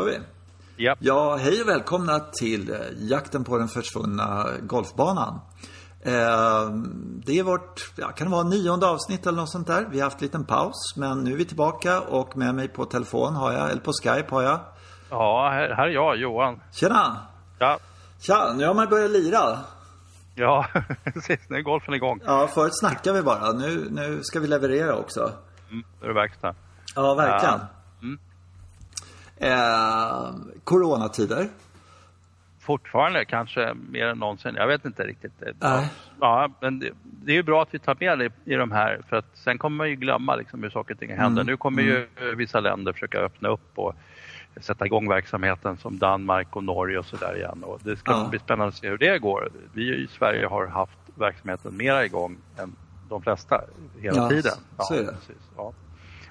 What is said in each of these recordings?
kör vi. Ja. Ja, hej och välkomna till eh, jakten på den försvunna golfbanan. Eh, det är vårt, ja, kan det vara nionde avsnitt eller något sånt där. Vi har haft en liten paus, men nu är vi tillbaka och med mig på telefon har jag, eller på Skype har jag. Ja, här, här är jag, Johan. Tjena! Ja, Tja, nu har man börjat lira. ja precis. Nu är golfen igång. Ja, förut snackade vi bara. Nu, nu ska vi leverera också. Mm, nu är det verkstad. Ja, verkligen. Ja. Mm. Eh, coronatider. Fortfarande kanske mer än någonsin. Jag vet inte riktigt. Nej. Ja, men det, det är ju bra att vi tar med det i de här för att sen kommer man ju glömma liksom hur saker och ting händer. Mm. Nu kommer ju vissa länder försöka öppna upp och sätta igång verksamheten som Danmark och Norge och sådär igen. Och det ska Ja. bli spännande att se hur det går. Vi i Sverige har haft verksamheten mera igång än de flesta hela Ja, tiden. så är det. Precis, ja.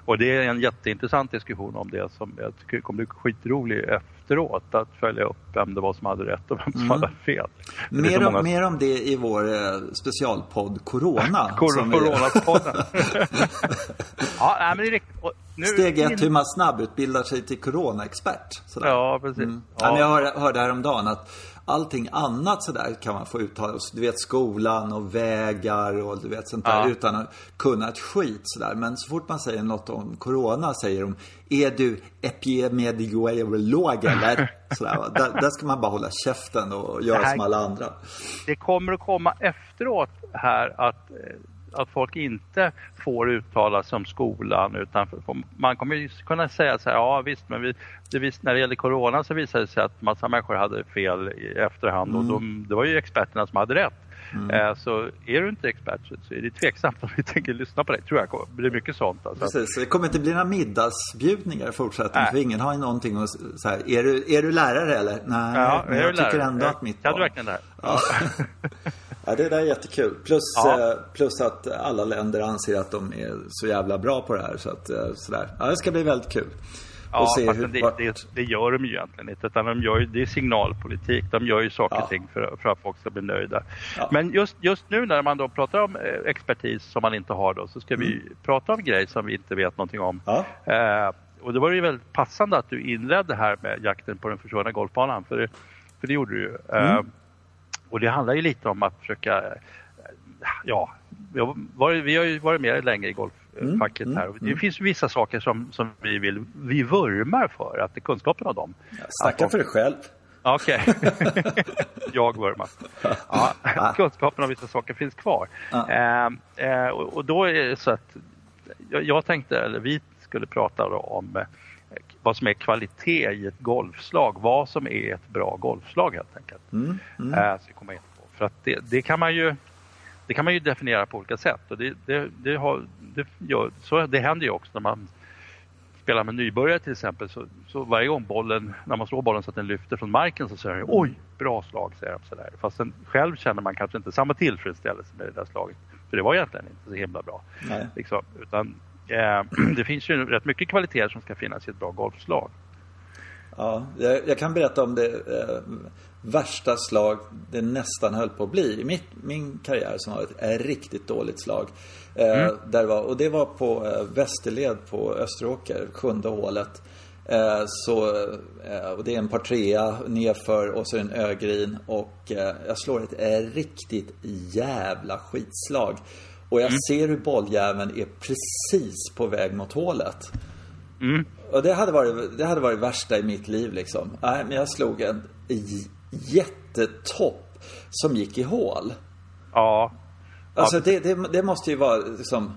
Och det är en jätteintressant diskussion om det som jag tycker kommer bli skitrolig efteråt att följa upp vem det var som hade rätt och vem som hade fel. Mer om, många- mer om det i vår eh, specialpodd Corona. Cor- Coronapodden. ja, nej, men det är riktigt. och nu- Steg ett, hur man snabbutbildar sig till coronaexpert. Sådär. Ja, precis. Mm. Ja. Ja. men jag hörde häromdagen att allting annat sådär kan man få uttala sig. Du vet skolan och vägar och du vet sånt där Ja. utan att kunna ett skit sådär. Men så fort man säger något om corona säger de Är du epidemiolog eller? Sådär, där, där ska man bara hålla käften och göra här- som alla andra. det kommer att komma efteråt här att, eh, att folk inte får uttala sig om skolan utan man kommer ju kunna säga så här, ja visst men vi, det vis, när det gäller corona så visade det sig att massa människor hade fel i efterhand och de, det var ju experterna som hade rätt. Eh, så är du inte expert så, är det tveksamt om vi tänker lyssna på dig, tror jag. Det blir mycket sånt. Alltså. Precis, så det kommer inte bli några middagsbjudningar i fortsättningen. För ingen har ju någonting att så här, är du, är du lärare eller? Nej, Ja, men jag du tycker lärare? ändå Jag- att mitt Kan du verkligen det här? Ja. ja, det där är jättekul. Plus, Ja. eh, plus att alla länder anser att de är så jävla bra på det här. Så att, eh, sådär. Ja, det ska bli väldigt kul. Ja, Och se fast hur- det, vart- det, det gör de ju egentligen inte. Utan de gör ju, det är signalpolitik. De gör ju saker Ja. och ting för, för att folk ska bli nöjda. Ja. Men just, just nu när man då pratar om eh, expertis som man inte har då så ska vi prata om grejer som vi inte vet någonting om. Mm. Ja. Eh, och det var ju väldigt passande att du inledde här med jakten på den försvunna golfbanan. För det, för det gjorde du ju. Eh, Mm. Och det handlar ju lite om att försöka Ja, vi har varit, vi har ju varit med länge i golffacket Mm, här. Och Det finns vissa saker som, som vi vill, vi vurmar för, att det kunskapen om dem. Snacka för dig själv. Okej. jag vurmar. Ja, kunskapen om vissa saker finns kvar. Ja. Eh, och, och då är det så att jag, jag tänkte, eller vi skulle prata om vad som är kvalitet i ett golfslag. Vad som är ett bra golfslag helt enkelt. Mm, mm. Eh, ska komma in på. För att det, det kan man ju det kan man ju definiera på olika sätt. Och det, det, det, har, det, gör, så det händer ju också när man spelar med nybörjare till exempel. Så, så varje gång bollen, när man slår bollen så att den lyfter från marken så säger de oj, bra slag säger de sådär. Fast sen själv känner man kanske inte samma tillfredsställelse med det där slaget. För det var egentligen inte så himla bra. Liksom. Utan, eh, det finns ju rätt mycket kvaliteter som ska finnas i ett bra golfslag. Ja, jag, jag kan berätta om det eh, värsta slag det nästan höll på att bli i mitt, min karriär som var ett, ett riktigt dåligt slag. Eh, Mm. där var, och det var på eh, Västerled på Österåker, sjunde hålet. Eh, så, eh, och det är en par trea nerför och så är det en ögrin och eh, jag slår ett eh, riktigt jävla skitslag. Och jag Mm. ser hur bolljäveln är precis på väg mot hålet. Mm. Och det hade varit det hade varit värsta i mitt liv liksom. Nej, men jag slog en jättetopp som gick i hål. Ja, Alltså det, det, det måste ju vara liksom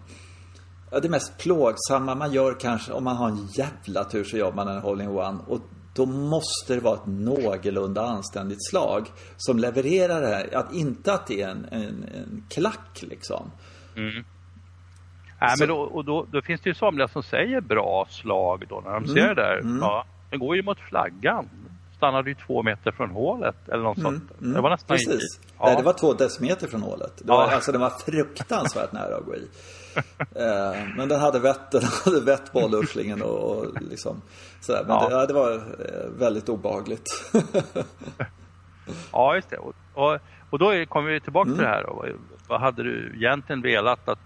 det mest plågsamma man gör kanske om man har en jävla tur så gör man en hole-in-one. Och då måste det vara ett någorlunda anständigt slag som levererar det här. Att inte att det är en, en, en klack liksom. Nej, Så- men då, och då, då finns det ju somliga som säger bra slag då när de Mm, ser det där. Ja, den går ju mot flaggan. Stannade ju två meter från hålet eller något sånt. Det var nästan Mm, Precis. i. Nej, det var två decimeter från hålet. Det var, Ja. Alltså den var fruktansvärt nära att gå i. Eh, men den hade vett, den hade vett bollurslingen och, och liksom sådär. Men Ja. det, ja, det var eh, väldigt obehagligt. Ja, just det. Och, och, och då kommer vi tillbaka Mm. till det här. Vad hade du egentligen velat att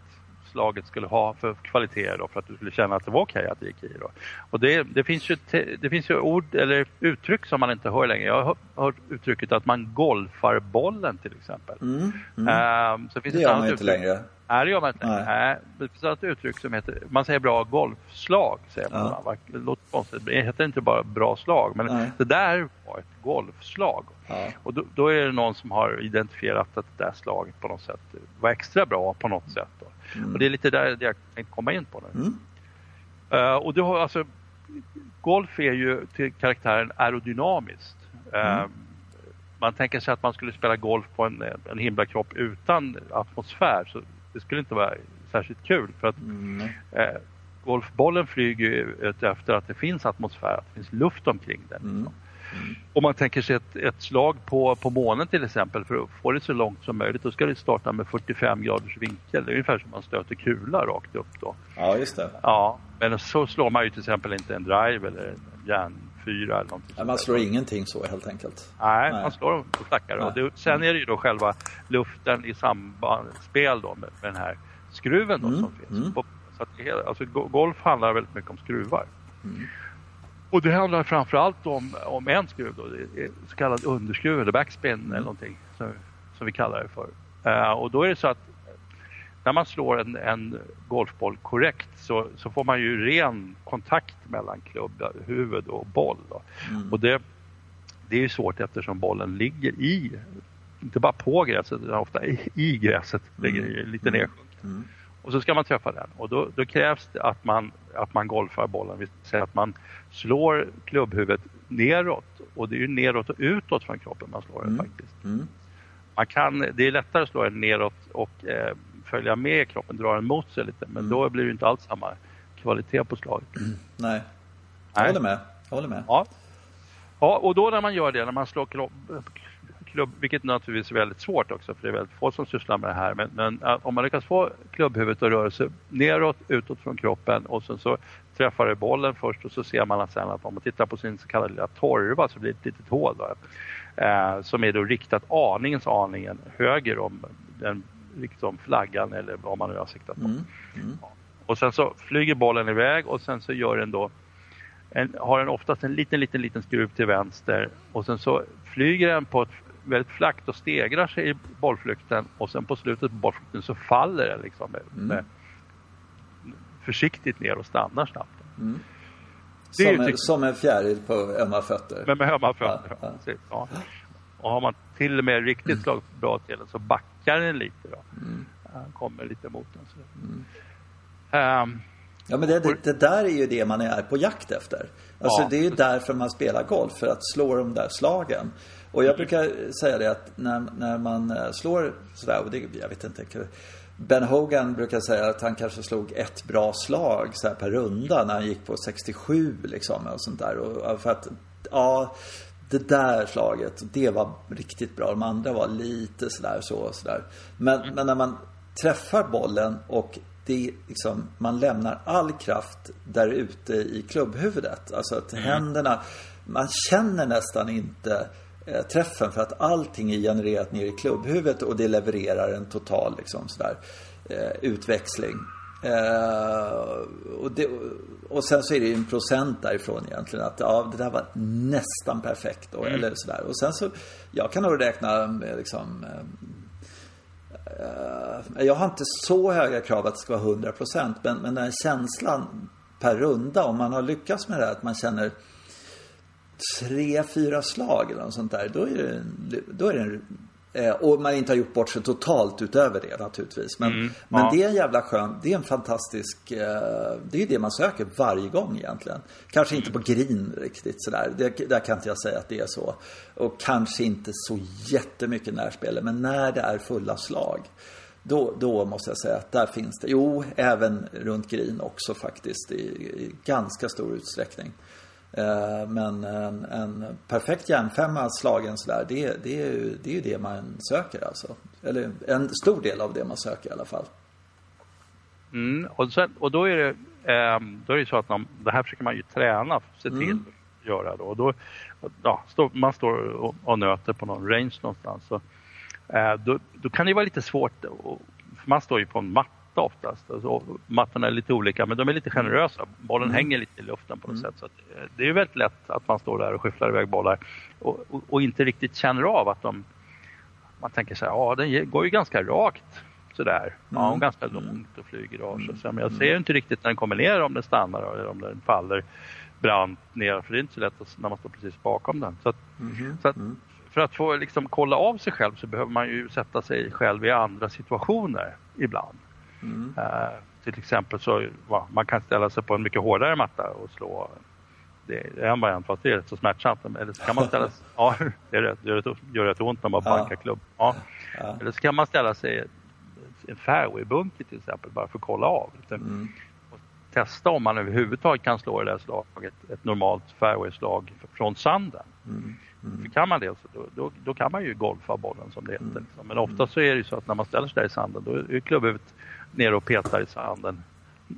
slaget skulle ha för kvaliteter då, för att du skulle känna att det var okej okay att det gick i. Då. Och det, det, finns ju det finns ju ord eller uttryck som man inte hör längre. Jag har hört uttrycket att man golfar bollen till exempel. Mm, mm. Um, så finns det gör man inte längre. Nej, det gör man inte. Nej. Nej. Det finns ett uttryck som heter, man säger bra golfslag, säger man. Ja. Det låter konstigt. Det heter inte bara bra slag, men Nej. det där var ett golfslag. Ja. Och då, då, är det någon som har identifierat att det där slaget på något sätt var extra bra på något sätt. Mm. Och det är lite där jag tänkte komma in på nu. Mm. Uh, och du har alltså, golf är ju till karaktären aerodynamiskt. Uh, man tänker sig att man skulle spela golf på en, en himlakropp utan atmosfär. Så det skulle inte vara särskilt kul för att mm. eh, golfbollen flyger ut efter att det finns atmosfär, att det finns luft omkring den. Mm. Mm. Om man tänker sig ett, ett, slag på, på månen till exempel för att få det så långt som möjligt då ska det starta med 45 graders vinkel. Det är ungefär som man stöter kula rakt upp då. Ja, just det. Ja, men så slår man ju till exempel inte en drive eller en järnfyra eller någonting. Ja, man slår ingenting så helt enkelt. Nej, Nej. man slår dem på stackare. sen är det ju då själva luften i samspel då med, med den här skruven då mm. som finns. Mm. Så att, alltså, golf handlar väldigt mycket om skruvar. Mm. Och det handlar framförallt om, om en skruv då, så kallad underskruv eller backspin eller någonting som, som vi kallar det för. Uh, och då är det så att när man slår en, en golfboll korrekt så, så, får man ju ren kontakt mellan klubbhuvud och boll. Mm. Och det, det är ju svårt eftersom bollen ligger i, inte bara på gräset utan ofta i, i gräset, ligger mm. lite mm. nedsjunken. Mm. Och så ska man träffa den och då, då, krävs det att man, att man golfar bollen, vi säger att man slår klubbhuvudet neråt och det är ju neråt och utåt från kroppen man slår den mm. faktiskt. Mm. Man kan, det är lättare att slå den neråt och eh, följa med kroppen, dra den mot sig lite men mm. då blir det inte alls samma kvalitet på slaget. Nej, jag håller med. Jag håller med. Ja. ja, och då när man gör det, när man slår klubb, vilket naturligtvis är väldigt svårt också för det är väldigt få som sysslar med det här. Men, men om man lyckas få klubbhuvudet att röra sig neråt, utåt från kroppen och sen så träffar det bollen först och så ser man att sen att om man tittar på sin så kallade lilla torva så blir det ett litet hål då, eh, som är då riktat aningens aningen höger om den liksom flaggan eller vad man nu har siktat på. Mm. Mm. Och sen så flyger bollen iväg och sen så gör den då en, har den oftast en liten, liten, liten skruv till vänster och sen så flyger den på ett väldigt flackt och stegrar sig i bollflykten och sen på slutet på bollflykten så faller den liksom med, mm. med försiktigt ner och stannar snabbt. Mm. Som, en, som en fjäril på ömma fötter. Men med ömma fötter, ja. ja. ja. Och har man till och med riktigt mm. slagit bra till den så backar den lite då. Mm. kommer lite mot den. Um, ja men det, det, det, där är ju det man är på jakt efter. Alltså ja. det är ju därför man spelar golf, för att slå de där slagen. Och jag brukar säga det att när, när man eh, slår sådär, och det, jag vet inte. Ben Hogan brukar säga att han kanske slog ett bra slag så per runda när han gick på 67 liksom och sånt där. Och för att, ja, det där slaget, det var riktigt bra. De andra var lite sådär så och sådär. Men, mm. men när man träffar bollen och det liksom, man lämnar all kraft där ute i klubbhuvudet. Alltså att mm. händerna, man känner nästan inte träffen för att allting är genererat ner i klubbhuvudet och det levererar en total liksom sådär eh, utväxling. Eh, och, det, och sen så är det ju en procent därifrån egentligen att ja, det där var nästan perfekt då, mm. eller sådär. Och sen så, jag kan nog räkna med liksom eh, eh, jag har inte så höga krav att det ska vara 100% men, men den känslan per runda, om man har lyckats med det här, att man känner tre, fyra slag eller något sånt där, då är det, då är det en Eh, och man inte har gjort bort sig totalt utöver det naturligtvis. Men, mm, men ja. det är en jävla skön, det är en fantastisk, eh, det är ju det man söker varje gång egentligen. Kanske inte på green riktigt sådär, det, där kan inte jag säga att det är så. Och kanske inte så jättemycket närspel, men när det är fulla slag. Då, då måste jag säga att där finns det, jo, även runt green också faktiskt i, i ganska stor utsträckning. Eh, men en, en perfekt järnfemma slagen sådär, det, det, är ju, det är ju det man söker alltså. Eller en stor del av det man söker i alla fall. Mm, och, sen, och då är det ehm, då är det så att man, det här försöker man ju träna, se till mm. att göra då. Och då ja, stå, man står och, och, nöter på någon range någonstans. Så, eh, då, då, kan det vara lite svårt, och, man står ju på en matta matta oftast. Alltså, mattorna är lite olika men de är lite generösa. Bollen mm. hänger lite i luften på något mm. sätt. Så eh, det är väldigt lätt att man står där och skyfflar iväg bollar och, och, och inte riktigt känner av att de... Man tänker så här, ja den går ju ganska rakt sådär. Ja, mm. ganska långt och flyger av sig. Men jag ser inte riktigt när den kommer ner om den stannar eller om den faller brant ner. För det är inte så lätt när man står precis bakom den. Så, att, mm. så att, mm. för att få liksom kolla av sig själv så behöver man ju sätta sig själv i andra situationer ibland. Mm. Uh, till exempel så va, man kan ställa sig på en mycket hårdare matta och slå det är en variant fast det är rätt så smärtsamt. Eller så kan man ställa sig, ja det, är rätt, det gör rätt ont när man bankar klubb. Ja. ja. Eller så kan man ställa sig en fairwaybunker till exempel bara för att kolla av. Mm. testa om man överhuvudtaget kan slå det där slaget, ett normalt fairwayslag från sanden. Mm. Mm. För kan man det så då, då, då, kan man ju golfa bollen som det heter. Mm. Liksom. Men ofta så är det ju så att när man ställer sig där i sanden då är klubbhuvudet nere och petar i sanden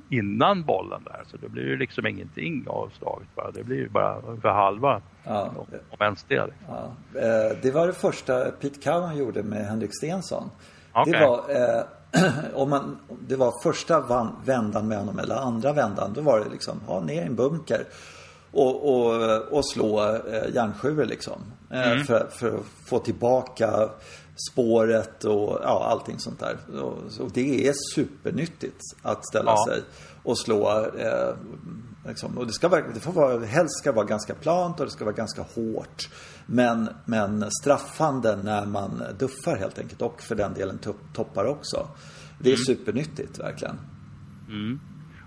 innan bollen där. Så det blir ju liksom ingenting av slaget bara. Det blir ju bara ungefär halva. Ja. Om ens det. Liksom. Ja. Eh, det var det första Pete Cowan gjorde med Henrik Stensson. Okay. Det var eh, om man, det var första van, vändan med honom eller andra vändan. Då var det liksom, ha ner i en bunker. Och, och, och slå eh, järnsjuor liksom. Eh, mm. för, för att få tillbaka spåret och ja, allting sånt där. Och, så det är supernyttigt att ställa ja. sig och slå. Eh, liksom. Och det, ska vara, det får vara, helst ska vara ganska plant och det ska vara ganska hårt. Men, men straffande när man duffar helt enkelt och för den delen toppar också. Det är mm. supernyttigt verkligen. Mm.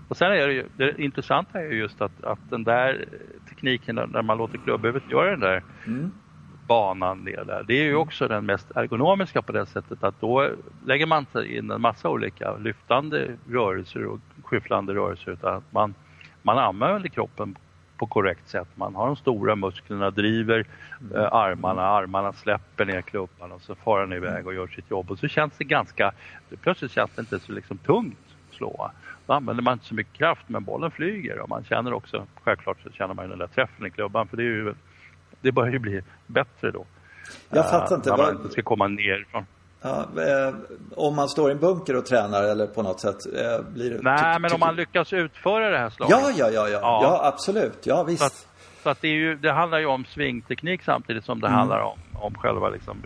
Och sen är det ju, det intressanta är ju just att, att den där tekniken när man låter klubbhuvudet göra den där mm. Banan ner där. Det är ju mm. också den mest ergonomiska på det sättet att då lägger man in en massa olika lyftande rörelser och skyfflande rörelser utan att man, man använder kroppen på korrekt sätt. Man har de stora musklerna, driver mm. eh, armarna, armarna släpper ner klubban och så far den iväg och gör sitt jobb. Och så känns det ganska, plötsligt känns det inte så liksom tungt att slå. Då använder man inte så mycket kraft men bollen flyger och man känner också, självklart så känner man den där träffen i klubban för det är ju, det börjar ju bli bättre då. Jag fattar inte. Uh, när man inte ska komma nerifrån. Ja, eh, om man står i en bunker och tränar eller på något sätt eh, blir det... Nej, men om man lyckas utföra det här slaget. Ja, ja, ja, ja, ja. ja absolut. Ja, visst. Så att, så att det, ju, det, handlar ju om svingteknik samtidigt som det mm. handlar om, om själva liksom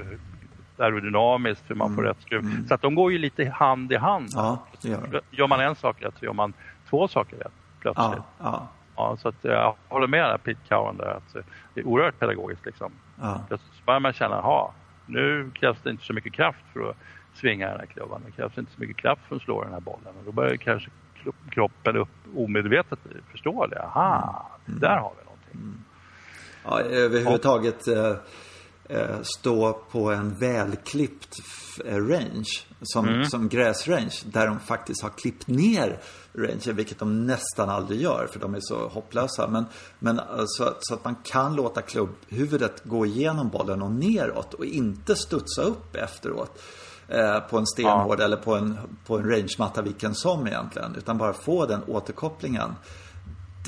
aerodynamiskt, hur man mm. får rätt skruv. Mm. Så att de går ju lite hand i hand. Ja, gör. gör man en sak rätt så gör man två saker rätt plötsligt. Ja, ja. Ja så att jag håller med Pete Cowan där, att det är oerhört pedagogiskt liksom. Ja. Så börjar man känna, ha nu krävs det inte så mycket kraft för att svinga den här klubban. Det krävs inte så mycket kraft för att slå den här bollen. Och då börjar kanske kroppen upp omedvetet förstå det. Aha, mm. där har vi någonting. Mm. Ja, överhuvudtaget eh, eh, stå på en välklippt eh, range som, mm. som gräsrange där de faktiskt har klippt ner rangen, vilket de nästan aldrig gör för de är så hopplösa. Men, men så, så att man kan låta klubbhuvudet gå igenom bollen och neråt och inte studsa upp efteråt eh, på en stenhård ja. eller på en, på en rangematta vilken som egentligen. Utan bara få den återkopplingen.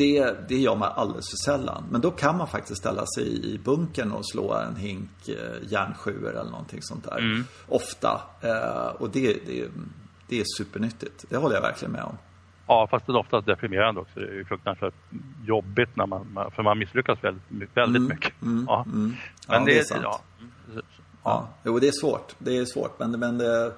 Det, det gör man alldeles för sällan. Men då kan man faktiskt ställa sig i bunkern och slå en hink eh, järnsjuor eller någonting sånt där. Mm. Ofta. Eh, och det, det, det är supernyttigt. Det håller jag verkligen med om. Ja, fast det är oftast deprimerande också. Det är ju fruktansvärt jobbigt när man, för man misslyckas väldigt, väldigt mm, mycket. Mm, ja. Mm. Men ja, det, är sant. Ja. Ja. ja. Jo, det är svårt. Det är svårt, men, men det,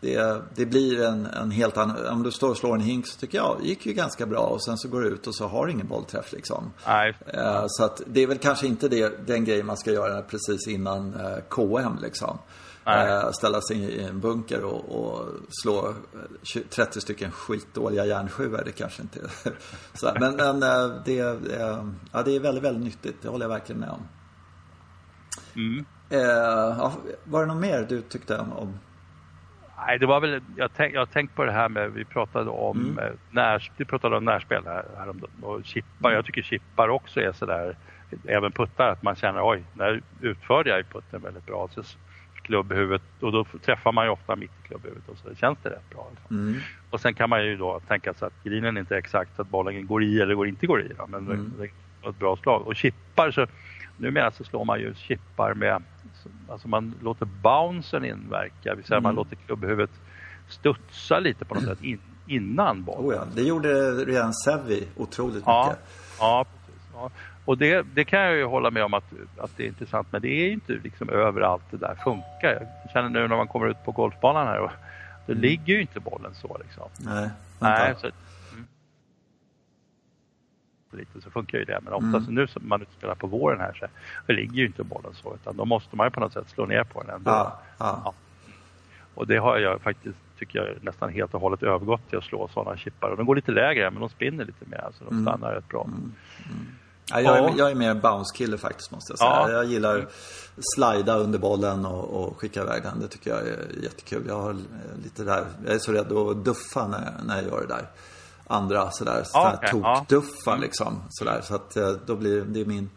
det, det blir en, en helt annan... Om du står och slår en hink så tycker jag, gick ju ganska bra och sen så går du ut och så har du ingen bollträff liksom. Nej. Eh, så att det är väl kanske inte det, den grejen man ska göra precis innan eh, KM liksom. Eh, ställa sig i en bunker och, och slå 30 stycken skitdåliga järnsjuor. Det kanske inte är så. Men, men eh, det, eh, ja, det är väldigt, väldigt nyttigt. Det håller jag verkligen med om. Mm. Eh, ja, var det något mer du tyckte om? Nej, det var väl, jag, tänk, har tänkt på det här med, vi pratade om, mm. Eh, när, vi pratade om närspel här, här och chippar. Jag tycker chippar också är sådär, även puttar, att man känner oj, när utförde jag putten väldigt bra. Så klubbhuvudet och då träffar man ju ofta mitt i klubbhuvudet och så känns det rätt bra. Liksom. Mm. Och sen kan man ju då tänka sig att grinen inte är exakt att bollen går i eller går inte går i. Men mm. det är ett bra slag. Och chippar så numera så slår man ju chippar med, alltså man låter bouncen inverka, det vill säga mm. man låter klubbhuvudet studsa lite på något sätt in, innan bollen. Oh ja, det gjorde redan Sevi otroligt Ja, mycket. ja precis. Ja. Och det, det kan jag ju hålla med om att, att det är intressant men det är ju inte liksom överallt det där funkar. Jag känner nu när man kommer ut på golfbanan här och då ligger ju inte bollen så liksom. Nej, Nej, så, mm. Lite så funkar ju det men oftast nu som man spelar på våren här så ligger ju inte bollen så utan då måste man ju på något sätt slå ner på den ändå. Ja, ja. Och det har jag faktiskt, tycker jag, nästan helt och hållet övergått till att slå sådana chippar. Och de går lite lägre men de spinner lite mer så de stannar rätt bra. Ja, jag, Ja. är, jag är mer en bounce-kille faktiskt måste jag säga. Ja. Jag gillar slida under bollen och, och skicka iväg den. Det tycker jag är jättekul. Jag har lite där, jag är så rädd att duffa när, när jag gör det där. Andra sådär, sådär okej, ja. tokduffa liksom. Sådär. Så att eh, då blir det är min,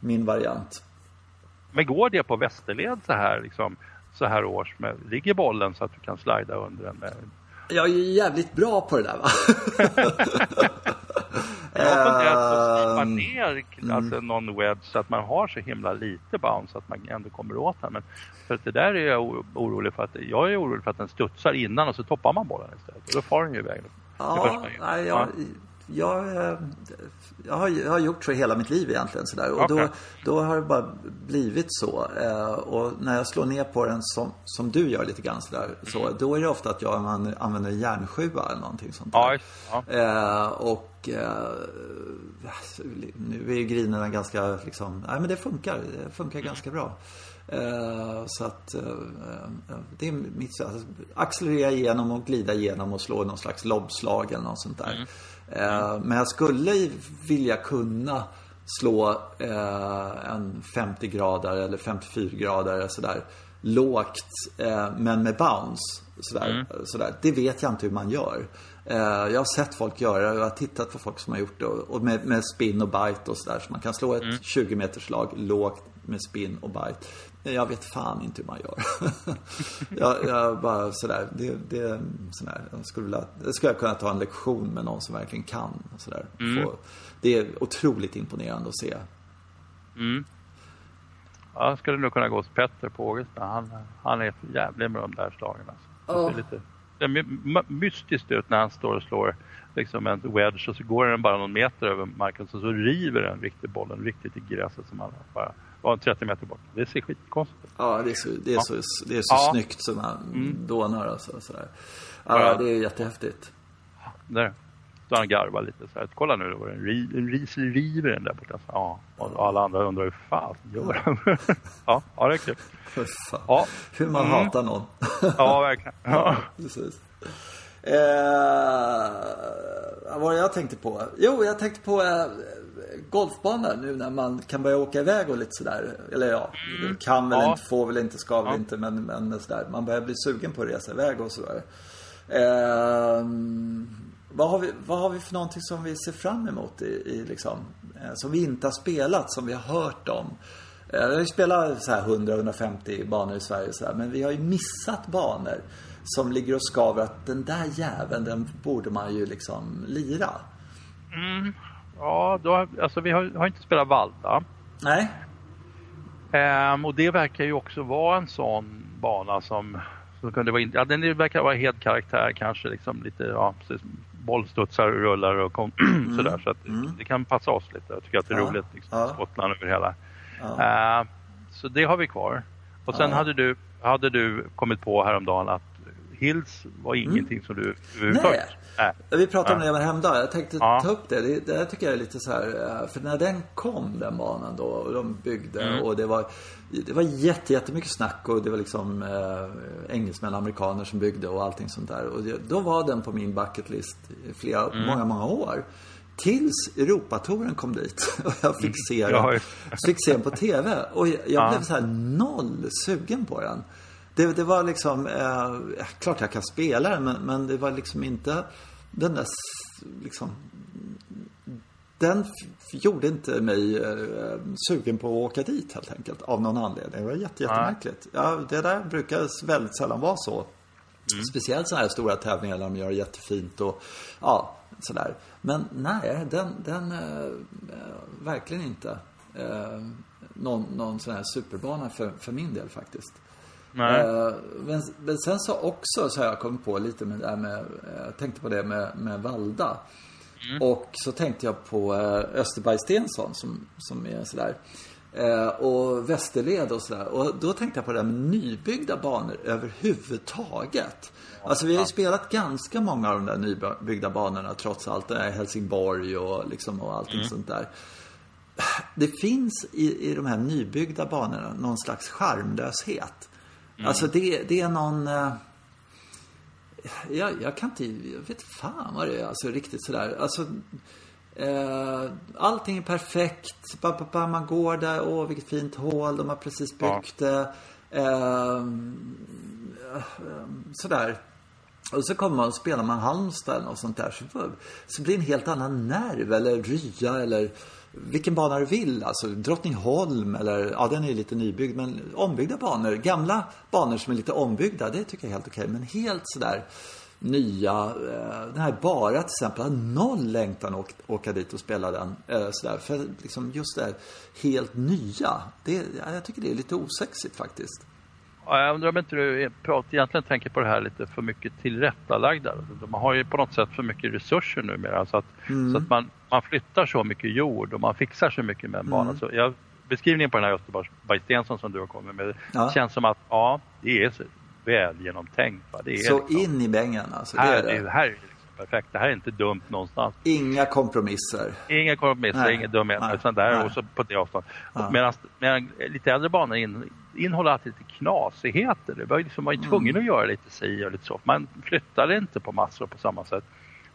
min variant. Men går det på västerled så här liksom så här års med, ligger bollen så att du kan slida under den med Jag är ju jävligt bra på det där va. Jag har funderat på att Ehm, ner alltså, någon wedge så att man har så himla lite bounce så att man ändå kommer åt den. Men för att det där är jag orolig för att jag är orolig för att den studsar innan och så toppar man bollen istället. Och då far den ju iväg. Ja, nej, jag, jag, eh, jag, har, jag har gjort så hela mitt liv egentligen. Sådär. Och då, Okej. då har det bara blivit så. Eh, och när jag slår ner på den som, som du gör lite grann sådär, så, då är det ofta att jag använder, använder järnsjua eller någonting sånt där. Ja, ja. Eh, och nu är ju grinerna ganska liksom, nej men det funkar. Det funkar ganska bra. Eh, så att eh, eh, det är mitt sätt. Alltså, accelerera igenom och glida igenom och slå någon slags lobbslag eller något sånt där. Eh, men jag skulle vilja kunna slå en 50 grader eller 54 grader sådär lågt men med bounce. Sådär, sådär. Det vet jag inte hur man gör. Jag har sett folk göra det och jag har tittat på folk som har gjort det. Och med, med spin och bite och sådär. Så man kan slå ett 20 meters slag lågt med spin och bite. Jag vet fan inte hur man gör. jag, jag bara sådär. Det, det, sådär. Jag skulle vilja, det skulle jag kunna ta en lektion med någon som verkligen kan. och Sådär. Få, det är otroligt imponerande att se. Ja, jag skulle nog kunna gå hos Petter på Ågesta. Han, han är jävlig med de där slagen. Alltså. Ser lite, det mystiskt ut när han står och slår liksom en wedge och så går den bara någon meter över marken så, så river den riktigt bollen riktigt i gräset som han bara var 30 meter bort. Det ser skitkonstigt ut. Ja, det är så, det är så, det är så Ja. snyggt som man dånar och så, sådär. Ja. Det är jättehäftigt. Där står han garvar lite så här. Kolla nu, då var det en, ri, en ris river den där borta. Ja, och alla andra undrar hur fan gör han? ja, ja, det är kul. Ja, Hur man Mm. hatar någon. ja verkligen. Ja. Precis. Eh, vad var det jag tänkte på? Jo, jag tänkte på eh, golfbanor nu när man kan börja åka iväg och lite sådär. Eller ja, kan väl Ja. inte, får väl inte, ska väl Ja. inte, men, men sådär. Man börjar bli sugen på att resa iväg och sådär. Eh, vad, har vi, vad har vi för någonting som vi ser fram emot i, i liksom, eh, som vi inte har spelat, som vi har hört om? Eh, Vi spelat så här 100-150 banor i Sverige så här, men vi har ju missat banor som ligger och skaver att den där jäveln, den borde man ju liksom lira. Ja, då, alltså vi har, har inte spelat Valda. Nej? Ehm, och det verkar ju också vara en sån bana som, som kunde vara, ja den verkar vara helt karaktär kanske liksom lite, ja precis, bollstudsar och rullar och kom, sådär så att det kan passa oss lite. Jag tycker att det är Ja, roligt liksom, ja. Skottland över hela. Ja. Ehm, så det har vi kvar. Och sen Ja. hade, du, hade du kommit på häromdagen att Hills var ingenting som du överhuvudtaget... Mm. Nej. Nej. Vi pratade om det Hemda. Jag tänkte Ja. ta upp det. det. Det här tycker jag är lite så här. eh, För när den kom, den banan då, och de byggde Mm. och det var Det var jätte, jättemycket snack och det var liksom eh, engelsmän och amerikaner som byggde och allting sånt där. Och det, då var den på min bucket list i flera, Mm. många, många år. Tills Europatouren kom dit och jag fick se den, fick se den på TV. Och jag, jag Ja. blev så här noll sugen på den. Det, det var liksom, eh, klart jag kan spela den men, men det var liksom inte den där liksom den gjorde inte mig eh, sugen på att åka dit helt enkelt. Av någon anledning. Det var jätte, jättemärkligt. Ja, det där brukar väldigt sällan vara så. Speciellt sådana här stora tävlingar där de gör jättefint och ja, sådär. Men nej, den, den eh, verkligen inte. Eh, någon, någon sån här superbana för, för min del faktiskt. Eh, men, men sen så också så har jag kommit på lite med det där med, eh, jag tänkte på det med, med Valda. Mm. Och så tänkte jag på eh, Österberg Stensson som, som är sådär. Eh, och Västerled och sådär. Och då tänkte jag på det där med nybyggda banor överhuvudtaget. Alltså vi har ju spelat ganska många av de där nybyggda banorna trots allt. Det där Helsingborg och liksom och allting sånt där. Det finns i, i de här nybyggda banorna någon slags charmlöshet. Alltså det, det är någon... Eh, jag, jag kan inte, jag vet fan vad det är, alltså riktigt sådär. Alltså, eh, allting är perfekt. Ba, ba, ba, man går där, åh vilket fint hål, de har precis byggt det. Eh, sådär. Och så kommer man och spelar man Halmstad eller något sånt där. Så, så blir det en helt annan nerv. Eller Rya eller vilken bana du vill. Alltså Drottningholm eller, ja den är lite nybyggd. Men ombyggda banor, gamla banor som är lite ombyggda. Det tycker jag är helt okej. Men helt sådär nya, eh, den här bara till exempel, har noll längtan att åka dit och spela den. Eh, sådär. För liksom just det här helt nya. Det, jag tycker det är lite osexigt faktiskt. Ja, jag undrar om inte du egentligen tänker på det här lite för mycket tillrättalagda. Man har ju på något sätt för mycket resurser numera så att, så att man, man flyttar så mycket jord och man fixar så mycket med en bana. Så jag, beskrivningen på den här Österberg Stensson som du har kommit med Ja. känns som att ja, det är så väl genomtänkt. Va? Det är Så liksom, in i bängen alltså. Det här, är det. här är perfekt. Det här är inte dumt någonstans. Inga kompromisser. Inga kompromisser, Nej. inga dumheter. Nej. Utan där Nej. och så på det avståndet. Ja. Medan, medan lite äldre banor in, innehåller alltid lite knasigheter. Det var liksom, man Mm. var ju tvungen att göra lite si och lite så. Man flyttade inte på massor på samma sätt.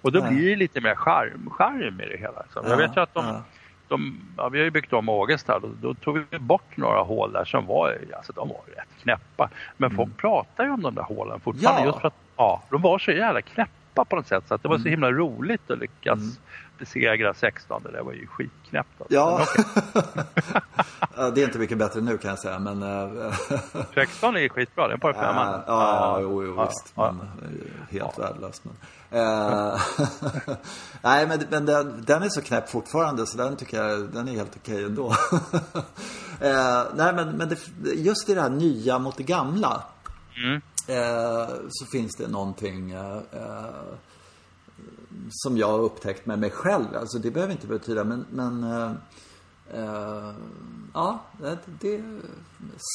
Och då Nej. blir det lite mer charm, charm i det hela. Liksom. Ja, Jag vet ju att de, ja. de ja, vi har ju byggt om Ågesta och då tog vi bort några hål där som var, alltså de var rätt knäppa. Men folk pratar ju om de där hålen fortfarande Mm. Ja. just för att ja, de var så jävla knäppa på något sätt så att det var Mm. så himla roligt att lyckas besegra 16. Det där var ju skitknäppt. Alltså. Ja. Ja, det är inte mycket bättre nu kan jag säga, men... äh, 16 är ju skitbra, det är en par Ja, femman. ja, jo, jo, Ja, visst. ja. Men, eh, helt värdelöst. Men, eh, nej, men, men den, den är så knäpp fortfarande så den tycker jag den är helt okej ändå. eh, nej, men, men det, just i det här nya mot det gamla. Mm. Eh, så finns det någonting eh, eh, som jag har upptäckt med mig själv. Alltså det behöver inte betyda, men, men eh, eh, ja, det, det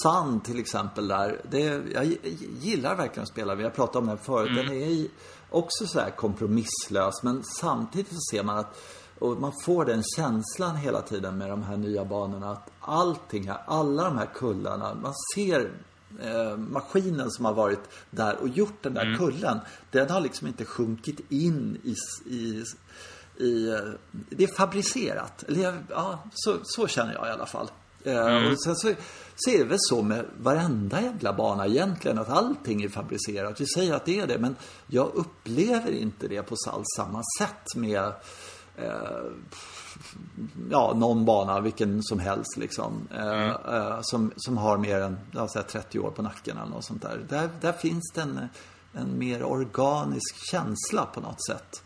Sand till exempel där. Det, jag gillar verkligen att spela. Vi har pratat om den förut. Den är också så här kompromisslös, men samtidigt så ser man att och man får den känslan hela tiden med de här nya banorna att allting här, alla de här kullarna, man ser eh, maskinen som har varit där och gjort den där kullen, den har liksom inte sjunkit in i, i, i eh, det är fabricerat. Eller ja, så, så känner jag i alla fall. Eh, Och sen så, så är det väl så med varenda jävla bana egentligen, att allting är fabricerat. Vi säger att det är det, men jag upplever inte det på alls samma sätt med eh, ja, någon bana, vilken som helst liksom. Eh, eh, som, som har mer än ja, så här 30 år på nacken eller något sånt där. Där, där finns det en, en mer organisk känsla på något sätt.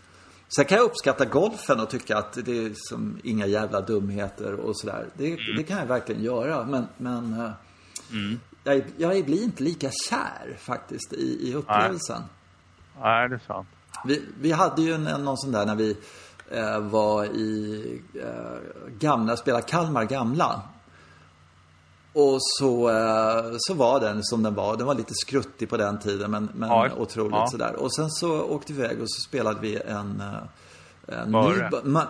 Sen kan jag uppskatta golfen och tycka att det är som inga jävla dumheter och sådär. Det, det kan jag verkligen göra. Men, men eh, jag, jag blir inte lika kär faktiskt i, i upplevelsen. Nej, det är sant. Vi, vi hade ju en, någon sån där när vi var i eh, gamla, spelade Kalmar gamla. Och så, eh, så var den som den var. Den var lite skruttig på den tiden men, men Ja. otroligt Ja. sådär. Och sen så åkte vi iväg och så spelade vi en, eh, en Möre. ny... Ma,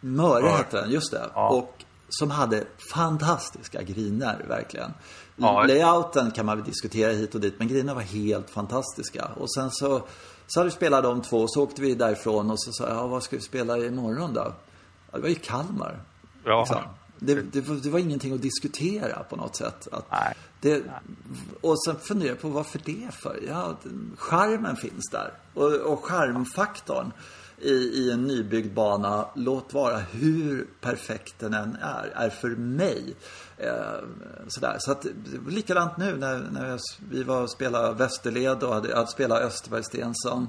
Möre Möre. hette den, just det. Ja. Och som hade fantastiska griner, verkligen. Layouten kan man väl diskutera hit och dit, men grinerna var helt fantastiska. Och sen så, så hade vi spelat de två, och så åkte vi därifrån och så sa jag, ja, vad ska vi spela imorgon då? Ja, det var ju Kalmar. Ja. Liksom. Det, det, var, det var ingenting att diskutera på något sätt. Att Nej. det, och sen funderar jag på varför det för? Ja, charmen finns där. Och, och charmfaktorn i, i en nybyggd bana, låt vara hur perfekt den än är, är för mig. Eh, sådär. Så att, det var likadant nu när, när jag, vi var och spelade Västerled och hade, hade spelat Österberg Stensson.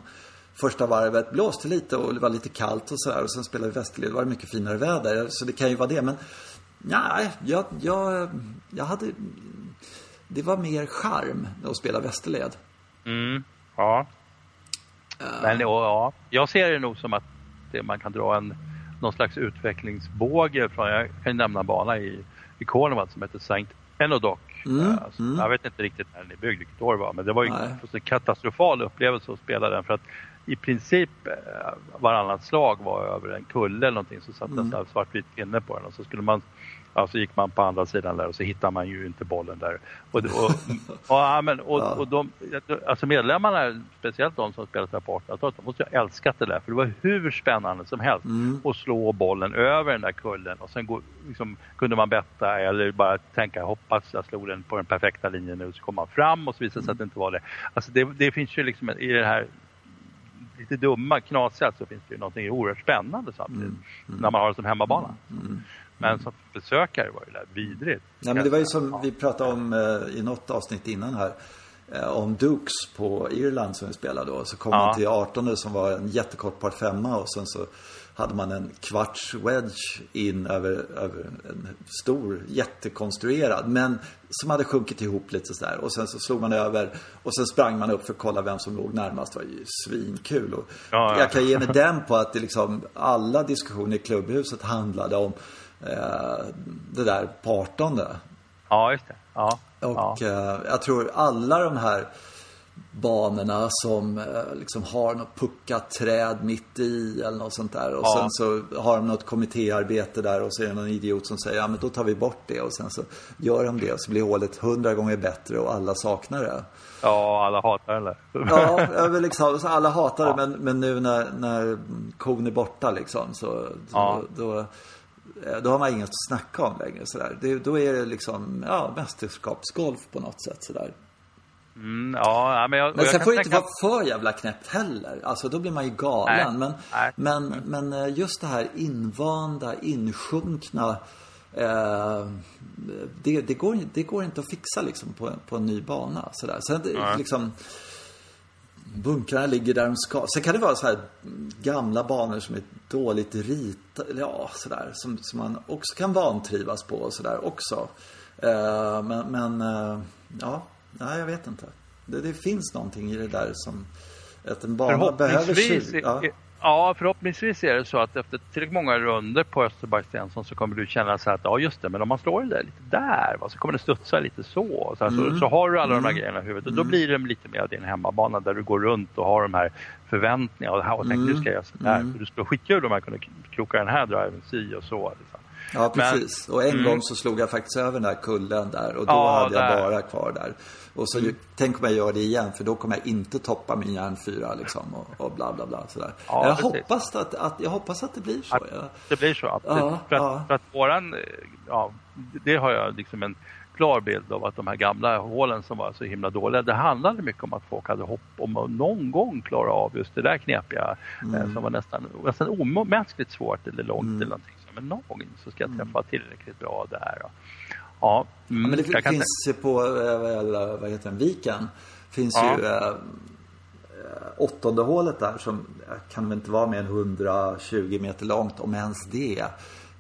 Första varvet blåste lite och det var lite kallt och sådär. Och sen spelade vi Västerled, och var det mycket finare väder. Så det kan ju vara det. Men nej, jag, jag, jag hade det var mer charm att spela västerled. Mm, ja. Men ja, jag ser det nog som att det, man kan dra en någon slags utvecklingsbåge från, jag kan ju nämna en bana i, i Cornwall som heter Saint Enodoc. Mm, Alltså, mm. Jag vet inte riktigt när den är byggd, vilket år det var, men det var ju Nej. en katastrofal upplevelse att spela den för att i princip eh, varannat slag var över en kulle eller någonting så satt Mm. en svartvit pinne på den och så skulle man Ja, så gick man på andra sidan där och så hittar man ju inte bollen där. Och, och, och, men, och, Ja. och de, alltså medlemmarna, speciellt de som spelat här på 1800-talet, de måste ju ha älskat det där. För det var hur spännande som helst Mm. att slå bollen över den där kullen och sen gå, liksom, kunde man betta eller bara tänka hoppas jag slog den på den perfekta linjen nu så kom man fram och så visade det sig att det inte var det. Alltså det, det finns ju liksom i det här lite dumma, knasiga så finns det ju någonting oerhört spännande samtidigt. När man har det som hemmabana. Men som besökare var det där vidrigt. Nej, men det var ju som vi pratade om eh, i något avsnitt innan här. Eh, om Dukes på Irland som vi spelade då. Så kom Ja. man till 18 som var en jättekort par femma och sen så hade man en kvarts wedge in över, över en stor, jättekonstruerad. Men som hade sjunkit ihop lite sådär. Och sen så slog man över och sen sprang man upp för att kolla vem som låg närmast. Det var ju svinkul. Och Ja, ja. Jag kan ge mig den på att det liksom, alla diskussioner i klubbhuset handlade om eh, det där 18. Ja, just det. Ja. Och ja. eh, jag tror alla de här banorna som eh, liksom har något puckat träd mitt i eller något sånt där. Och Ja. sen så har de något kommittéarbete där och så är det någon idiot som säger ja men då tar vi bort det och sen så gör de det och så blir hålet hundra gånger bättre och alla saknar det. ja, alla hatar det. Ja, liksom, alla hatar det men, men nu när, när kon är borta liksom så, så Ja. då, då har man inget att snacka om längre sådär. Det, då är det liksom, ja, mästerskapsgolf på något sätt sådär. Mm, ja, men jag, Men jag sen kan får det inte tänka- vara för jävla knäppt heller. Alltså då blir man ju galen. Nej, Men, nej. men, men eh, just det här invanda, insjunkna. Eh, det, det, går, det går inte att fixa liksom på, på en ny bana. Sådär. Sen det, Nej. liksom bunkrarna ligger där de ska. Sen kan det vara så här gamla banor som är dåligt ritade. Ja, sådär. Som, som man också kan vantrivas på och sådär också. Eh, men, men eh, ja, nej, jag vet inte. Det, det finns någonting i det där som att en bana behöver kyl. Ja. Ja. förhoppningsvis är det så att efter tillräckligt många runder på Österberg Stensson så kommer du känna så här att ja just det, men om man slår det där lite där va, så kommer det studsa lite så. Så, här, Mm. så, så har du alla de här grejerna i huvudet och då blir det lite mer din hemmabana där du går runt och har de här förväntningarna och, och tänker Mm. nu ska jag göra sådär. För du skulle skitkul om jag kunde kroka den här driven si och så. Liksom. Ja, precis. och en mm. gång så slog jag faktiskt över den där kullen där och då Ja, hade jag där. Mm. bara kvar där. Och så tänk om jag gör det igen för då kommer jag inte toppa min järnfyra liksom och, och bla bla bla sådär. Ja, jag, precis. hoppas att, att, jag hoppas att det blir så. Att det blir så, absolut. Ja, för, att, ja. för att våran, eh, ja, det har jag liksom en klar bild av att de här gamla hålen som var så himla dåliga, det handlade mycket om att folk hade hopp om att någon gång klara av just det där knepiga Mm. eh, som var nästan, nästan omänskligt svårt eller långt eller någonting. Men någon gång så ska jag träffa tillräckligt bra där. Ja, ja, mm, Ja, men det jag kan finns ju på, eh, vad heter den, Viken. Finns Ja. ju eh, eh, åttonde hålet där som kan väl inte vara mer än 120 meter långt, om ens det.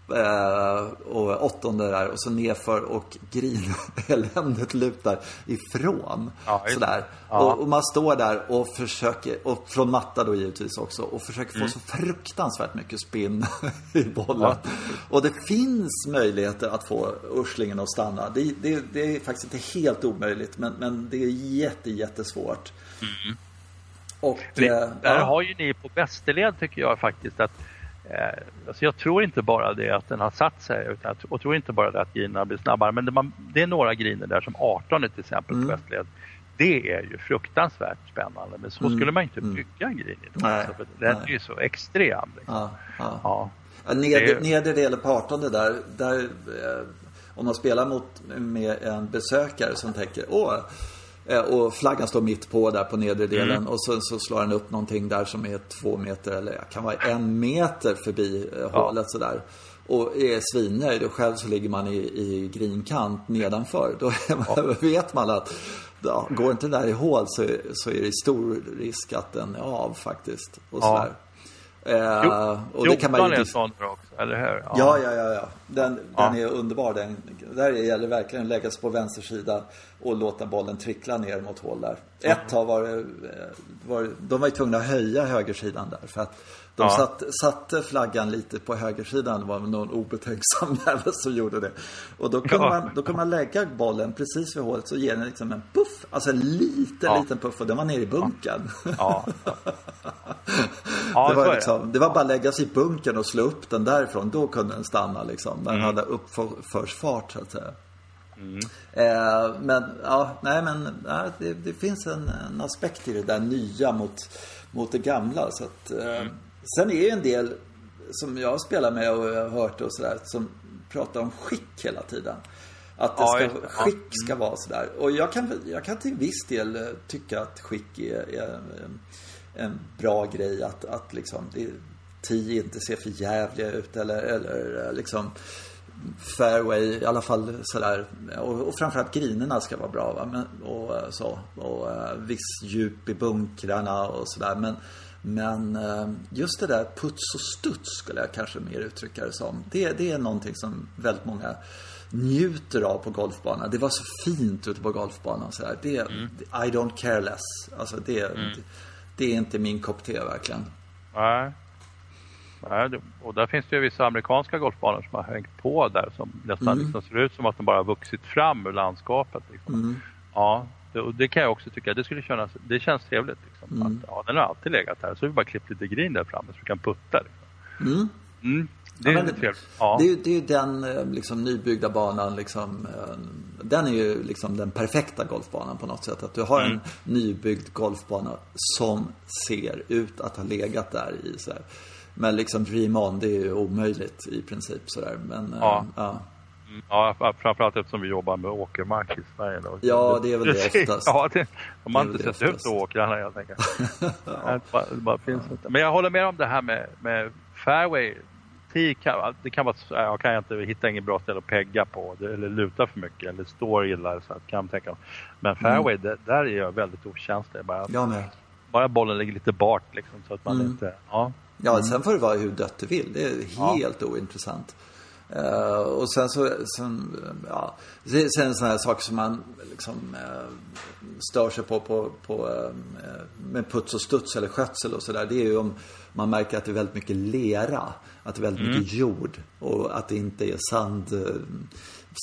Eh, och åttonde där och så nerför och grineländet lutar ifrån. Ja, sådär. Ja. Och, och man står där och försöker, och från matta då givetvis också, och försöker Mm. få så fruktansvärt mycket spinn i bollen. Och det finns möjligheter att få urslingen att stanna. Det, det, det är faktiskt inte helt omöjligt, men, men det är jätte, jättesvårt. Och, Det, eh, där ja. har ju ni på Västerled tycker jag faktiskt att alltså jag tror inte bara det att den har satt sig utan jag, och tror inte bara det att grinerna blir snabbare men det, man, det är några griner där som 18 till exempel Mm. på Västerled. Det är ju fruktansvärt spännande men så skulle man inte bygga en grin idag. Mm. Alltså, för den nej. är ju så extrem. Liksom. Ja, ja. Ja. Ja, Det- nedre delen på 18 där, där eh, om man spelar mot med en besökare som tänker åh eh, och flaggan står mitt på där på nedre delen Mm. och så, så slår han upp någonting där som är två meter eller kan vara en meter förbi eh, Ja. hålet sådär. Och är svinnöjd och själv så ligger man i, i grinkant nedanför. Då man, vet man att ja, går inte den där i hål så, så är det stor risk att den är av faktiskt. Och Ja. Eh, och det kan man ju... är sån också, eller hur? Ja, ja, ja. ja, ja. Den, ja. den är underbar. Den, där gäller det verkligen att lägga sig på vänster sida och låta bollen trickla ner mot hål där. Ett tag var det, var, de var ju tvungna att höja högersidan där för att de ja. satt, satte flaggan lite på högersidan. Det var någon obetänksam jävel som gjorde det. Och då kunde, ja. man, då kunde man lägga bollen precis vid hålet så ger den liksom en puff. Alltså en liten, ja. liten puff och den var nere i bunkern. Ja. det, var liksom, det var bara att lägga sig i bunkern och slå upp den därifrån. Då kunde den stanna liksom. Den mm. hade uppförsfart så att säga. Mm. Eh, men ja, nej men ja, det, det, finns en, en, aspekt i det där nya mot, mot det gamla. Så att, eh, mm. Sen är det en del som jag spelar med och har hört och sådär som pratar om skick hela tiden. Att det ska, ja, skick ska mm. vara sådär. Och jag kan, jag kan till viss del eh, tycka att skick är, är en bra grej. Att, att liksom, det, tio inte ser för jävliga ut eller, eller eh, liksom fairway i alla fall sådär. Och, och framförallt grinerna ska vara bra. Va? Men, och eh, så. Och viss djup i bunkrarna och sådär. Men men eh, just det där puts och studs skulle jag kanske mer uttrycka det som. Det, det är någonting som väldigt många njuter av på golfbanan. Det var så fint ute på golfbanan. Så här. Det, mm. I don't care less. Alltså det, mm. det, det, är inte min kopp te verkligen. Nej. Nej, och där finns det ju vissa amerikanska golfbanor som har hängt på där som nästan mm. liksom ser ut som att de bara har vuxit fram ur landskapet. Liksom. Mm. Och det kan jag också tycka, det skulle kännas, det känns trevligt. Liksom, mm. att, ja, den har alltid legat här, så vi bara klippt lite green där framme så vi kan putta. Liksom. Mm. Mm. Det är ja, trevligt. Ja. Det, är, det är ju den eh, liksom, nybyggda banan, liksom, eh, den är ju liksom den perfekta golfbanan på något sätt. Att du har en mm. nybyggd golfbana som ser ut att ha legat där i så här. Men liksom Dream On, det är ju omöjligt i princip sådär. Men, eh, ja. ja. Ja, framförallt eftersom vi jobbar med åkermark i Sverige. Då. Ja, det är väl det oftast. ja, det, de har inte sett ut åkrarna helt enkelt. ja. det bara, finns inte. Men jag håller med om det här med, med fairway. Kan, det kan vara, jag kan inte hitta inget bra ställe att pegga på eller luta för mycket eller står illa så att kan tänka. Men fairway, mm. det, där är jag väldigt okänslig. Bara, jag med. bara bollen ligger lite bart liksom så att man mm. inte, ja. Ja, mm. sen får det vara hur dött du vill. Det är helt ja. ointressant. Uh, och sen så, sen, ja, sen sådana här saker som man liksom uh, stör sig på, på, på uh, med puts och studs eller skötsel och sådär. Det är ju om man märker att det är väldigt mycket lera, att det är väldigt mm. mycket jord och att det inte är sand,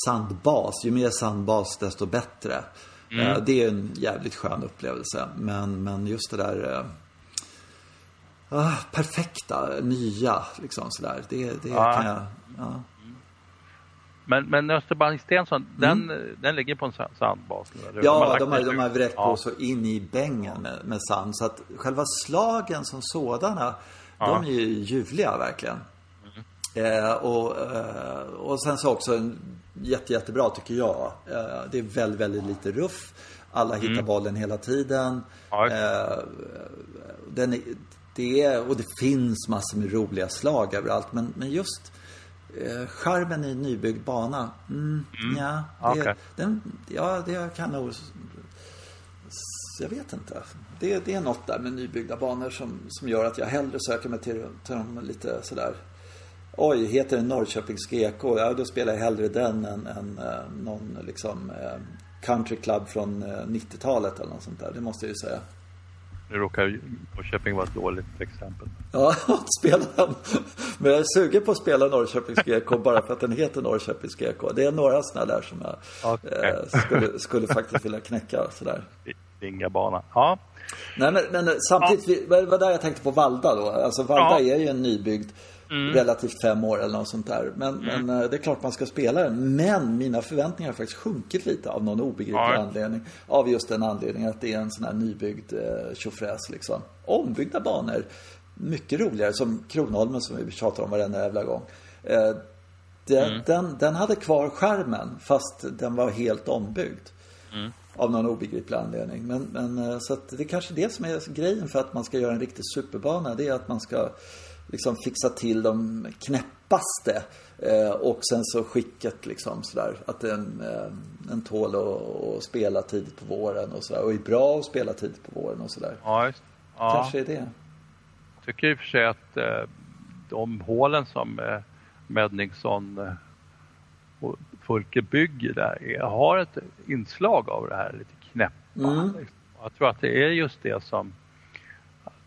sandbas. Ju mer sandbas desto bättre. Mm. det är en jävligt skön upplevelse. Men, men just det där ah, perfekta, nya liksom sådär. Det, det ja. kan jag, ja. Men, men Österbank Stensson, mm. den, den ligger på en sandbas? Ja, de har, de har vräkt ja. på så in i bängen med, med sand. Så att själva slagen som sådana, ja. de är ju ljuvliga verkligen. Mm. Eh, och, eh, och sen så också en jätte, jättebra tycker jag. Eh, det är väldigt, väldigt lite ruff. Alla hittar mm. bollen hela tiden. Ja. Eh, den är, det är, och det finns massor med roliga slag överallt. Men, men just charmen i nybyggd bana? Mm, mm. Ja, det, okay. den, ja, det kan nog... Jag vet inte. Det, det är något där med nybyggda banor som, som gör att jag hellre söker mig till, till dem lite sådär Oj, heter den Norrköpings GK? Ja, då spelar jag hellre den än, än äh, någon liksom äh, country club från äh, 90-talet eller något sånt där. Det måste jag ju säga. Nu råkar Norrköping vara ett dåligt exempel. Ja, spela den. Men jag är sugen på att spela Norrköpings GK bara för att den heter Norrköpings GK. Det är några sådana där som jag okay. eh, skulle, skulle faktiskt vilja knäcka sådär. Inga bana. Ja. Nej, men, men samtidigt, ja. det var där jag tänkte på Valda då. Alltså Valda ja. är ju en nybyggd Mm. Relativt fem år eller något sånt där. Men, mm. men, eh, det är klart man ska spela den. Men mina förväntningar har faktiskt sjunkit lite av någon obegriplig ja. anledning. Av just den anledningen att det är en sån här nybyggd eh, tjofräs liksom. Ombyggda banor. Mycket roligare. Som Kronholmen som vi tjatar om varenda jävla gång. Eh, den, mm. den, den, hade kvar skärmen fast den var helt ombyggd. Mm. Av någon obegriplig anledning. Men, men eh, så det är kanske det som är grejen för att man ska göra en riktig superbana. Det är att man ska liksom fixa till de knäppaste. Eh, och sen så skicket liksom sådär. Att den, eh, en tål att spela tidigt på våren och sådär. Och är bra att spela tidigt på våren och sådär. Ja, just ja. Kanske är det. tycker i och för sig att eh, de hålen som eh, Medningsson eh, och Fulke bygger där är, har ett inslag av det här lite knäppa. Mm. Jag tror att det är just det som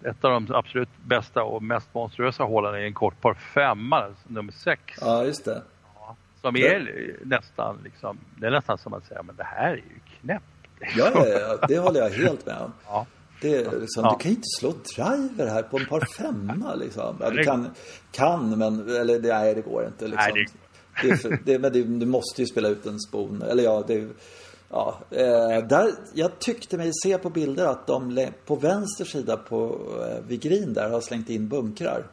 ett av de absolut bästa och mest monstruösa hålen är en kort par femma, nummer sex. Ja, just det. Som är nästan liksom, det är nästan som att säga, men det här är ju knäppt. Ja, ja, ja, det håller jag helt med om. Ja. Det är liksom, Ja. Du kan ju inte slå driver här på en par femma liksom. Ja, du kan, kan men, eller det- nej det går inte liksom. Nej, det... är för, det, men det, du måste ju spela ut en spon. Eller ja, det, ja eh, där, jag tyckte mig se på bilder att de på vänster sida på, eh, vid green där har slängt in bunkrar.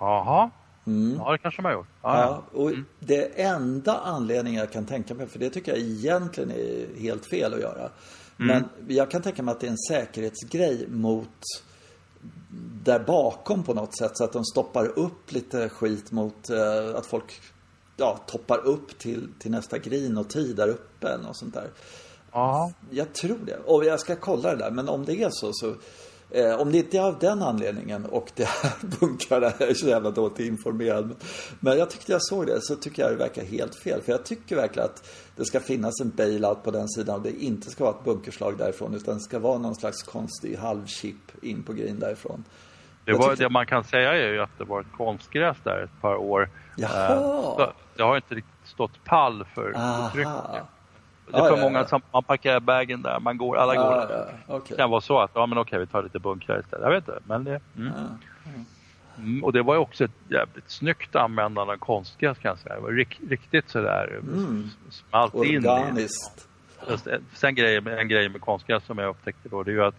Jaha, ja det kanske de har gjort. Ja, Mm. Ja, och det enda anledningen jag kan tänka mig, för det tycker jag egentligen är helt fel att göra. Men jag kan tänka mig att det är en säkerhetsgrej mot där bakom på något sätt så att de stoppar upp lite skit mot eh, att folk ja, toppar upp till, till nästa tid där uppe eller något sånt där. Ja. Jag tror det. Och jag ska kolla det där. Men om det är så så eh, om det inte är av den anledningen och det är bunkrarna, jag är så jävla dåligt informerad. Men, men jag tyckte jag såg det så tycker jag det verkar helt fel. För jag tycker verkligen att det ska finnas en bailout på den sidan och det inte ska vara ett bunkerslag därifrån. Utan det ska vara någon slags konstig halvchip in på green därifrån. Det, var, det man kan säga är ju att det var ett konstgräs där ett par år. Jaha. Eh, Det har inte riktigt stått pall för trycket. Det är för Ja, många ja. som man parkerar bagen där, man går, alla går där. okej. Det kan vara så att, ja men okej vi tar lite bunkrar istället. Jag vet inte, men det... Mm. Mm, och det var ju också ett jävligt snyggt användande av konstgräs kan jag säga. Det var rik, riktigt sådär Mm. smalt in. Organiskt. Sen grej, en grej med konstgräs som jag upptäckte då, det är ju att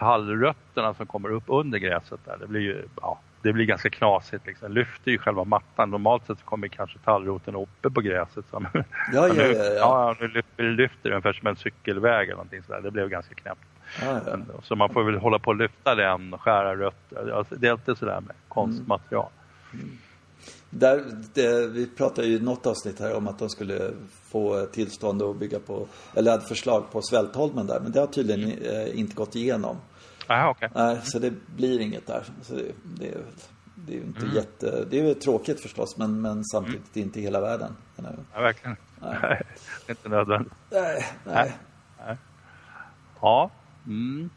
tallrötterna som kommer upp under gräset där, det blir ju, ja, det blir ganska knasigt liksom. Lyfter ju själva mattan. Normalt sett så kommer kanske tallroten uppe på gräset. Som, Ja, ja, nu, ja, ja. ja, nu lyfter, lyfter det ungefär som en cykelväg eller någonting sådär. Det blev ganska knäppt. Ja, ja. Så man får väl hålla på och lyfta den och skära rötter. Alltså, det är alltid sådär med konstmaterial. Där, det, vi pratade ju i något avsnitt här om att de skulle få tillstånd att bygga på, eller hade förslag på Svältholmen där, men det har tydligen eh, inte gått igenom. Jaha, okej. Nej, så det blir inget där. Så det, det, det är ju inte jätte, det är ju tråkigt förstås, men, men samtidigt inte hela världen. Ja, verkligen. det är inte nödvändigt. Nej, nej. Ja. Mm.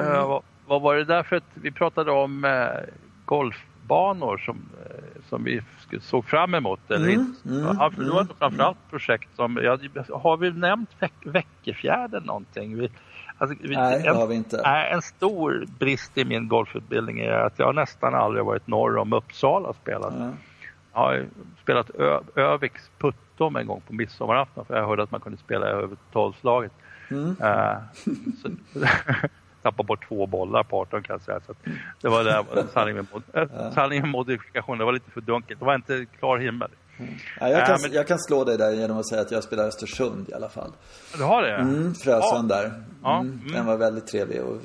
Eh, vad, vad var det där för att vi pratade om eh, golfbanor som, eh, som vi såg fram emot? Eller Mm, inte? mm, ja, det var mm. framförallt projekt som, ja, har vi nämnt veck, Väckefjärden någonting? Vi, alltså, Nej, det en, har vi inte. nej, en stor brist i min golfutbildning är att jag nästan aldrig varit norr om Uppsala och spelat. Ja. Jag har spelat Ö- Öviks puttom en gång på midsommarafton för jag hörde att man kunde spela över tolvslaget. Mm. Uh, så, tappade bort två bollar på 18 kan jag säga. Så det var där sanning med, mod- sanning med modifikation. Det var lite för dunkelt. Det var inte klar himmel. Ja, jag, Ja, kan, men- jag kan slå dig där genom att säga att jag spelar Östersund i alla fall. Du har det? Mm, Frösön Ja. där. Ja, Mm, mm. Den var väldigt trevlig och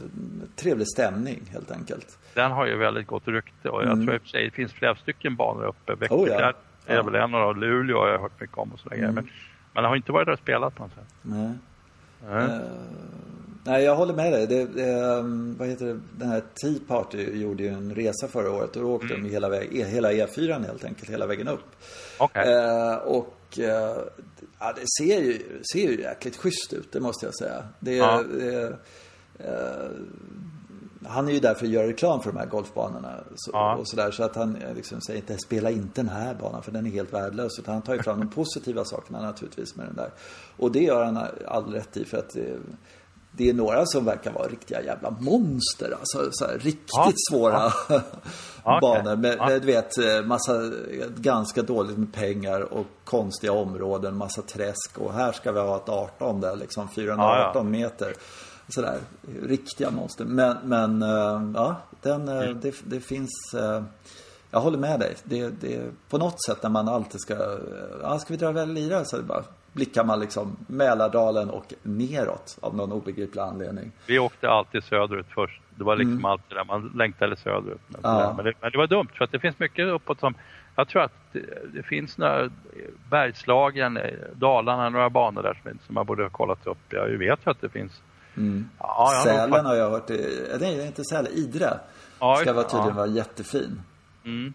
trevlig stämning helt enkelt. Den har ju väldigt gott rykte och jag Mm. tror i och för sig det finns flera stycken banor uppe. Oh, ja. Är Ja. väl en av. Luleå har jag hört mycket om och sådär grejer. Men man har inte varit där och spelat på något sätt. Nej. Nej. Eh, nej, jag håller med dig. Det, det, um, vad heter det? Den här Tea Party gjorde ju en resa förra året och då åkte Mm. de hela, väg, e- hela E4 helt enkelt, hela vägen upp. Okej. Eh, och eh, ja, det ser ju, ser ju jäkligt schysst ut, det måste jag säga. Det, Ja. det, eh, han är ju där för att göra reklam för de här golfbanorna så, Ja. och sådär. Så att han eh, liksom säger inte spela inte den här banan för den är helt värdelös. Utan han tar ju fram de positiva sakerna naturligtvis med den där. Och det gör han all rätt i för att det, det är några som verkar vara riktiga jävla monster. Alltså så här, riktigt Ja. svåra Okej. banor. Med, Ja. med, du vet, eh, massa, ganska dåligt med pengar och konstiga områden, massa träsk. Och här ska vi ha ett 18 där, liksom 418 Ja, meter. Sådär, riktiga monster. Men, men eh, ja, den, eh, Mm. det, det finns... eh, Jag håller med dig. Det, det, på något sätt när man alltid ska... eh, Ja, ska vi dra väl lira? Så bara blickar man liksom Mälardalen och neråt av någon obegriplig anledning. Vi åkte alltid söderut först. Det var liksom alltid där. Man längtade söderut. Men, Mm. Ja. men, det, men det var dumt för att det finns mycket uppåt som... Jag tror att det, det finns några Bergslagen, eh, Dalarna, några banor där som, som man borde ha kollat upp. Jag vet ju att det finns Mm. Ja, jag Sälen nog- har jag hört, är- nej inte Sälen, Idre. Ja, ska vara tydligen ja. vara jättefin. Mm.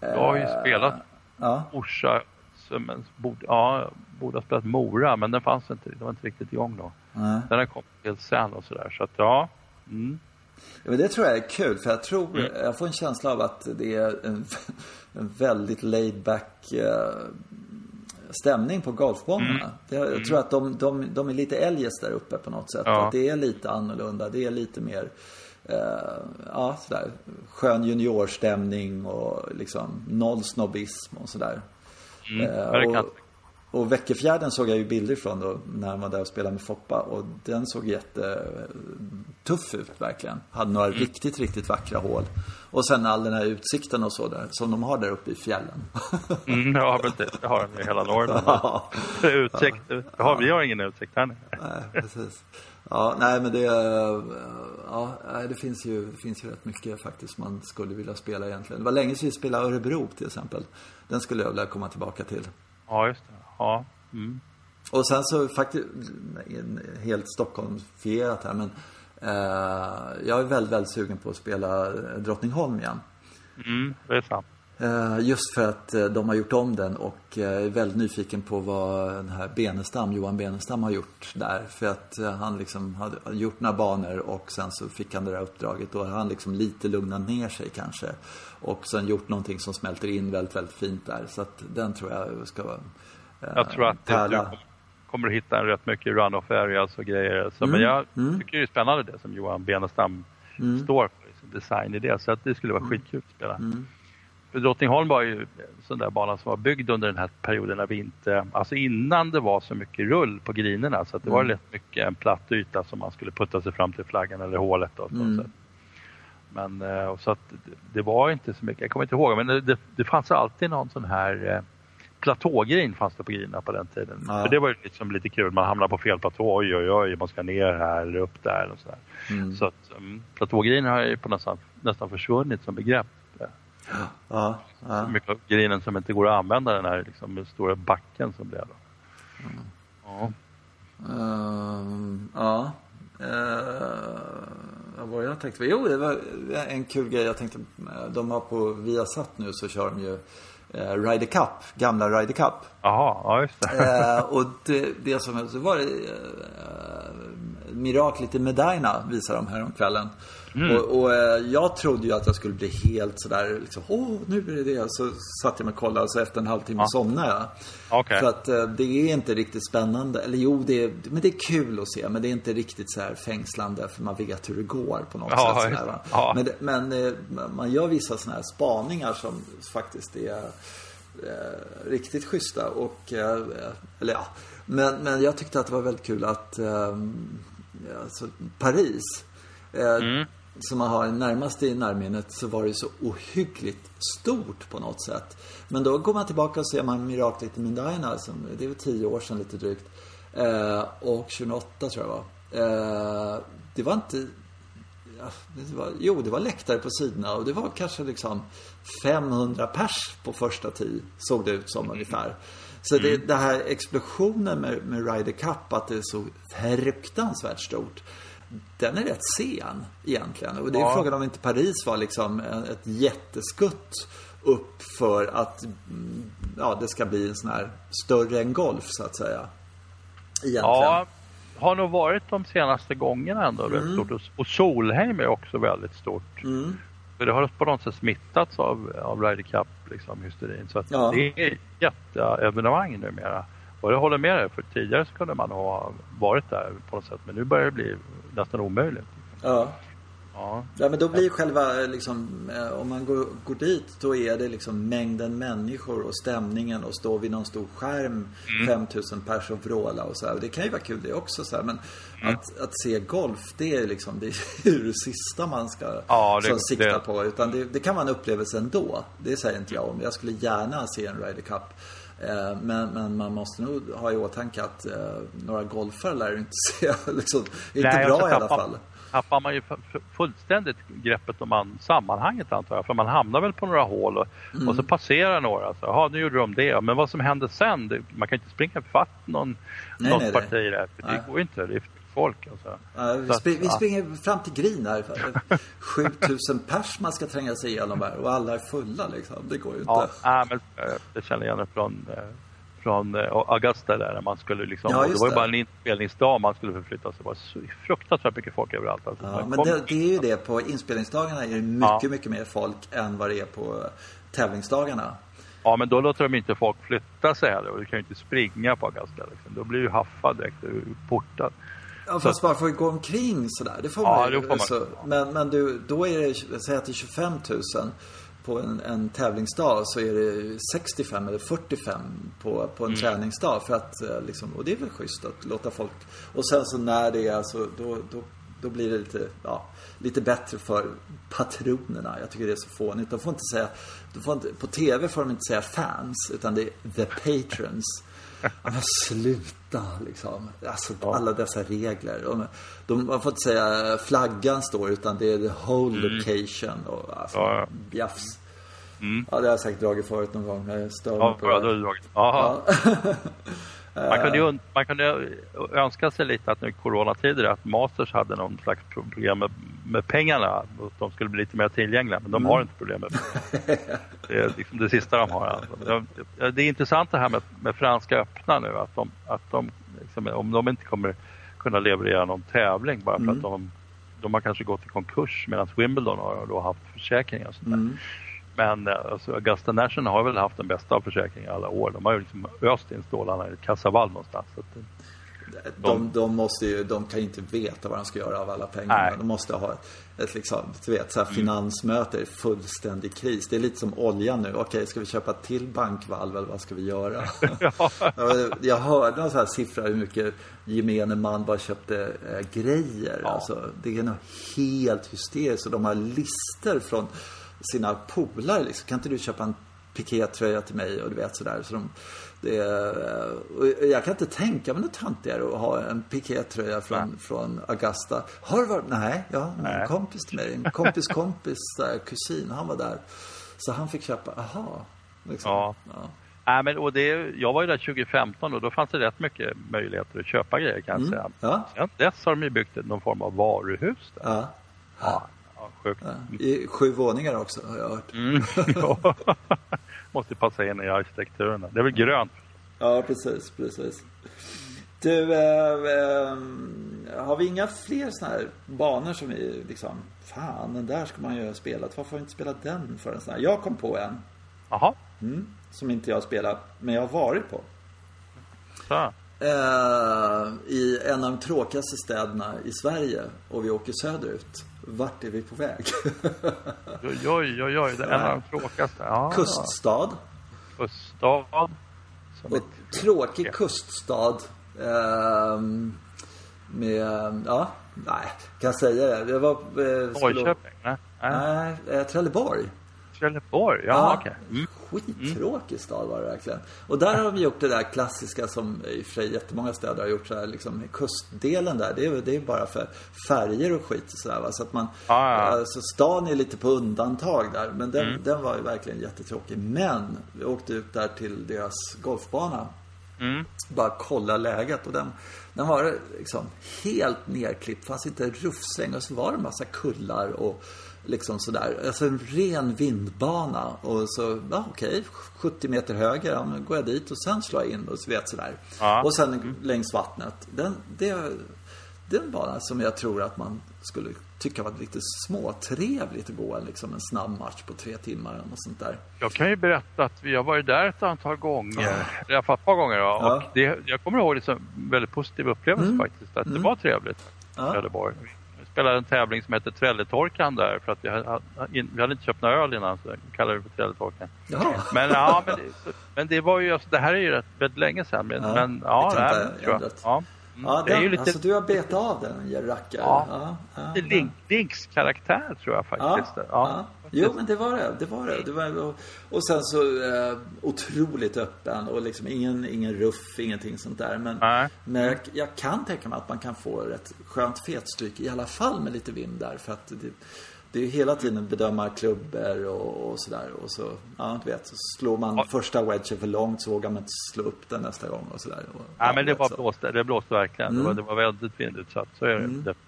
Jag har ju Eh, spelat Ja, Orsa, som en- borde, ja, borde ha spelat Mora, men den fanns inte, det var inte riktigt igång då. nej. Den har kommit helt sen och sådär, så att ja. Mm. Ja, men det tror jag är kul för jag tror, Mm. jag får en känsla av att det är en, en väldigt laid back eh, stämning på golfbanorna. Mm. Jag tror att de, de, de är lite eljest där uppe på något sätt. Ja. Att det är lite annorlunda, det är lite mer eh, ja, sådär, skön juniorstämning och liksom noll snobbism och sådär. Mm. Eh, Ja, och, och Väckefjärden såg jag ju bilder från då när han var där och spelade med Foppa och den såg jättetuff ut verkligen. Hade några Mm. riktigt, riktigt vackra hål. Och sen all den här utsikten och så där som de har där uppe i fjällen. Mm, ja, men det, har de i hela Norrland. ja, utsikt. Ja, vi har ingen utsikt här nere. nej, precis. Ja, nej men det, ja, nej, det finns ju, det finns ju rätt mycket faktiskt man skulle vilja spela egentligen. Det var länge sedan vi spelade Örebro till exempel. Den skulle jag vilja komma tillbaka till. Ja, just det. Ja. Mm. Och sen så faktiskt, helt Stockholmsfierat här men eh, jag är väldigt, väldigt sugen på att spela Drottningholm igen. Mm, det är sant. Eh, just för att eh, de har gjort om den och eh, är väldigt nyfiken på vad den här Benestam, Johan Benestam har gjort där. För att han liksom hade gjort några banor och sen så fick han det där uppdraget. Då har han liksom lite lugnat ner sig kanske. Och sen gjort någonting som smälter in väldigt, väldigt fint där. Så att den tror jag ska vara eh, Jag tror att du pärla. kom- kommer att hitta rätt mycket run-off areas och grejer. Så, Men Mm, jag mm. tycker det är spännande det som Johan Benestam Mm. står för, design i det. Så att det skulle vara skitkul att spela. Mm. För Drottningholm var ju en sån där bana som var byggd under den här perioden när vi inte, alltså innan det var så mycket rull på grinerna så att det var Mm. rätt mycket en platt yta som man skulle putta sig fram till flaggan eller hålet då, Mm. sätt. Men eh, och så att det, var inte så mycket, jag kommer inte ihåg, men det, det, fanns alltid någon sån här eh, platågrin fanns det på grinerna på den tiden. Ja. För det var ju liksom lite kul, man hamnar på fel platå, oj oj oj, man ska ner här eller upp där och sådär. Mm. Så att um, platågriner har ju på nästan, nästan försvunnit som begrepp. Ja, ja. mycket av grinen som inte går att använda den här liksom, stora backen som blev. Då. Mm. Ja. Ehm, ja. Uh, vad var det jag tänkte? Jo, det var en kul grej. Jag tänkte, eh, de har på Viasat nu så kör de ju uh, Ryder Cup, gamla Ryder Cup. Jaha, ja just det. Eh, och det, det som så var det uh, Miraklet i Medina visar de här om kvällen. Mm. Och, och eh, jag trodde ju att jag skulle bli helt sådär liksom, åh nu är det det. Så satt jag mig och kollade och så efter en halvtimme Ja. somnade jag. Okej. För att eh, det är inte riktigt spännande. Eller jo, det är, men det är kul att se. Men det är inte riktigt så här fängslande för man vet hur det går på något Ja, sätt. Sådär? Ja. Men, men eh, man gör vissa sådana här spaningar som faktiskt är eh, riktigt schyssta. Och, eh, eller ja. Men, men jag tyckte att det var väldigt kul att eh, alltså, Paris eh, Mm. som man har närmast i närminnet så var det så ohyggligt stort på något sätt. Men då går man tillbaka och ser man Miraklet i Medina, som, det är väl tio år sedan lite drygt. Eh, och 2008 tror jag det var. Eh, det var inte... Ja, det var, jo, det var läktare på sidorna och det var kanske liksom 500 pers på första tid, såg det ut som ungefär. Så det, det här explosionen med, med Ryder Cup, att det är så fruktansvärt stort den är rätt sen egentligen. Och det är Ja. frågan om inte Paris var liksom ett jätteskutt upp för att mm, ja, det ska bli en sån här större än golf så att säga. Egentligen. Ja, har nog varit de senaste gångerna ändå rätt stort. Och- Och Solheim är också väldigt stort. Mm. För det har på något sätt smittats av, av Ryder Cup, liksom. Så att Ja. det är jätteevenemang numera. Och jag håller med dig, för tidigare så kunde man ha varit där på något sätt. Men nu börjar det bli nästan omöjligt. Ja. Ja, Ja men då blir själva eh, liksom, eh, om man går, går dit då är det liksom mängden människor och stämningen och stå vid någon stor skärm, Mm. 5000 pers och vråla och så här. Det kan ju vara kul det också så här, men Mm. att, att se golf det är liksom det, är ju det sista man ska Ja, det- sikta det- på. Utan det, det kan vara en upplevelse ändå. Det säger inte jag om. Jag skulle gärna se en Ryder Cup. Eh, Men, men man måste nog ha i åtanke att eh, några golfare lär du inte se. liksom, inte Nej, bra i alla fall. Tappar man ju fullständigt greppet om sammanhanget antar jag. För man hamnar väl på några hål och, mm. och så passerar några. Så, Jaha, nu gjorde de det. Men vad som händer sen, det, man kan inte springa fatt någon, nej, något nej, parti där. För det går ju inte. Det är folk. Alltså. Ja, vi, spring, vi, springer fram till Green här. 7000 pers man ska tränga sig igenom här och alla är fulla liksom. Det går ju inte. Ja, men eh, det känner jag igen från eh, från eh, Augusta där, man skulle liksom, ja, det var ju bara en inspelningsdag man skulle förflytta sig. Det var fruktansvärt mycket folk överallt. Alltså, ja, men det, det, är ju det, på inspelningsdagarna är det mycket, ja. mycket mer folk än vad det är på tävlingsdagarna. Ja, men då låter de inte folk flytta sig heller och du kan ju inte springa på Augusta. Liksom. Då blir du haffad direkt, du portad. Ja, fast bara för att gå omkring sådär, det får man ju. Får man. Alltså, men, men du, då är det, säg att det är 25 000 på en, en tävlingsdag så är det 65 eller 45 på, på en mm. träningsdag. För att, eh, liksom, och det är väl schysst att låta folk... Och sen så när det är alltså, då, då, då blir det lite, ja, lite bättre för patronerna. Jag tycker det är så fånigt. De får inte säga, de får inte, på TV får de inte säga fans, utan det är the patrons. Men sluta liksom. Alltså ja. alla dessa regler. De, de, får inte säga flaggan står utan det är the whole mm. location. Och, alltså, ja, ja. Mm. Ja, det har jag säkert dragit förut någon gång. Jag stör ja, på det. Ja, dragit. Ja. Man kunde, ju, man kunde önska sig lite att nu i coronatider att Masters hade någon slags problem med, med pengarna. Att de skulle bli lite mer tillgängliga. Men de mm. har inte problem med det. är liksom det sista de har. Alltså. Det är intressant det här med, med Franska öppna nu. Att de, att de liksom, om de inte kommer kunna leverera någon tävling bara för mm. att de, de har kanske gått i konkurs medan Wimbledon har då haft försäkringar och sånt där. Mm. Men eh, alltså, Augusta National har väl haft den bästa av försäkringar alla år. De har ju liksom öst in stålarna i kassavalv någonstans. Så de, de, de, måste ju, de kan ju inte veta vad de ska göra av alla pengar. De måste ha ett, ett liksom, du vet, så här mm. finansmöte i fullständig kris. Det är lite som olja nu. Okej, ska vi köpa till bankvalv eller vad ska vi göra? jag hörde någon sån här siffra hur mycket gemene man bara köpte äh, grejer. Ja. Alltså, det är nog helt hysteriskt. Och de har lister från sina polare liksom. Kan inte du köpa en pikétröja till mig? Och du vet sådär. Så de, är, jag kan inte tänka mig något töntigare att ha en pikétröja från, ja. från Augusta. Har du varit? Nej, ja, en kompis till mig. En kompis kompis, där, kusin, han var där. Så han fick köpa, aha. Liksom. Ja. ja. Nej, men, och det, jag var ju där 2015 och då fanns det rätt mycket möjligheter att köpa grejer kan jag mm. säga. Ja. Sen dess har de ju byggt någon form av varuhus där. Ja. ja sjukt. I sju våningar också har jag hört. Mm, ja. Måste passa in i arkitekturen. Det är väl grönt? Ja, precis, precis. Du, eh, eh, har vi inga fler sådana här banor som vi liksom, fan den där ska man ju ha spelat. Varför har vi inte spelat den för en sån här? Jag kom på en. Jaha. Mm, som inte jag spelat, men jag har varit på. Så. Eh, I en av de tråkigaste städerna i Sverige och vi åker söderut. Vart är vi på väg? oj, oj, oj, oj. Det är en av de tråkigaste. Ja, kuststad. Kuststad. Och tråkig kuststad. Eh, med, ja, nej, kan jag säga det? Det var... Eh, Norrköping? Nej, nej eh, Trelleborg. Trelleborg, ja, ja okej. Okay. Mm. Skittråkig stad var det verkligen. Och där har vi gjort det där klassiska som i och för sig jättemånga städer har gjort så här, liksom kustdelen där. Det är, det är bara för färger och skit och sådär va. Så att man, ah, ja. alltså stan är lite på undantag där. Men den, mm. den var ju verkligen jättetråkig. Men vi åkte ut där till deras golfbana. Mm. Bara kolla läget och den, den var liksom helt nerklippt. Fanns inte en rufsläng och så var det en massa kullar och Liksom sådär. Alltså en ren vindbana. Och så, ja okej, okay, 70 meter höger, ja, men går jag dit och sen slår jag in och så vet sådär. Ja. Och sen mm. längs vattnet. Den, det, en bana som jag tror att man skulle tycka var lite småtrevligt att gå liksom en snabb match på tre timmar något sånt där. Jag kan ju berätta att vi har varit där ett antal gånger, ja. i alla fall ett par gånger. Då, ja. och det, jag kommer ihåg det som en väldigt positiv upplevelse mm. faktiskt, att mm. det var trevligt. Ja. Trelleborg spelade en tävling som heter Trälletorkan där för att vi hade, vi hade inte köpt några öl innan så vi kallade det för Trälletorkan. Men, ja, men, det, men det var ju, alltså, det här är ju rätt väldigt länge sedan. Men ja, men, ja, det här, tror jag. Ja. Mm, ja, den, är ju lite... alltså du har betat av den, rackare. Ja, ja, ja, Link, Links karaktär tror jag faktiskt. Ja, ja. Jo, men det var det. Det var det. det var, och, och sen så eh, otroligt öppen och liksom ingen, ingen ruff, ingenting sånt där. Men, Nej. men jag, jag kan tänka mig att man kan få ett skönt fetstryk i alla fall med lite vind där. För att det, det är ju hela tiden bedöma klubbor och, och sådär. Och så, ja, du vet, så slår man Ja. första wedgen för långt så vågar man inte slå upp den nästa gång och sådär. Och, Ja, men det, var så. blåste, det blåste verkligen. Det, var, Mm. det var väldigt vindutsatt. Så är det Mm. definitivt.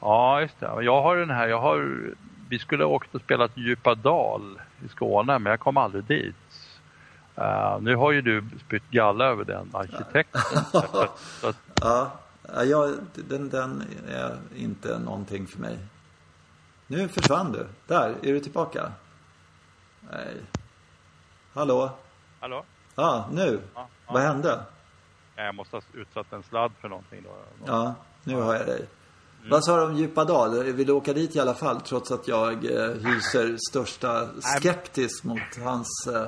Ja, just det. Jag har den här, jag har, vi skulle ha åkt och spelat Djupa dal i Skåne, men jag kom aldrig dit. Eh, nu har ju du spytt galla över den arkitekten. så, så att, Ja, den, den är inte någonting för mig. Nu försvann du. Där, är du tillbaka? Nej. Hallå? hallå? Ja, nu. Ja, ja. Vad hände? Jag måste ha utsatt en sladd för någonting då. Ja, nu har jag dig. Mm. Vad sa du om Djupa dal? Vill du åka dit i alla fall? Trots att jag eh, hyser största skeptisk mot hans... Eh,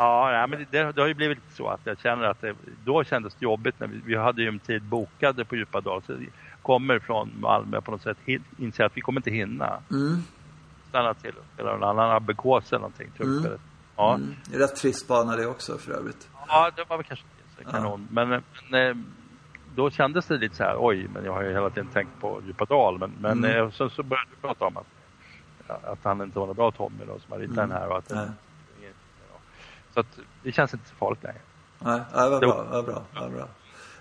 Ja, nej, men det, det har ju blivit så att jag känner att det, då kändes det jobbigt när vi, vi hade ju en tid bokade på Djupadal. Så jag kommer från Malmö på något sätt, inser att vi kommer inte hinna. mm, Stanna till och spela någon annan abbekås eller någonting. Ja. mm, det är rätt trist bana det också för övrigt. ja, det var väl kanske inte så Ja. kanon. Men, men eh, då kändes det lite så här, oj, men jag har ju hela tiden tänkt på Djupadal. Men, men Mm. eh, så, så började vi prata om att, att han inte var någon bra Tommy då, som har ritat Mm. den här. Och att, ja. Så att det känns inte så farligt längre. Nej, vad Jo. bra, vad bra, vad bra.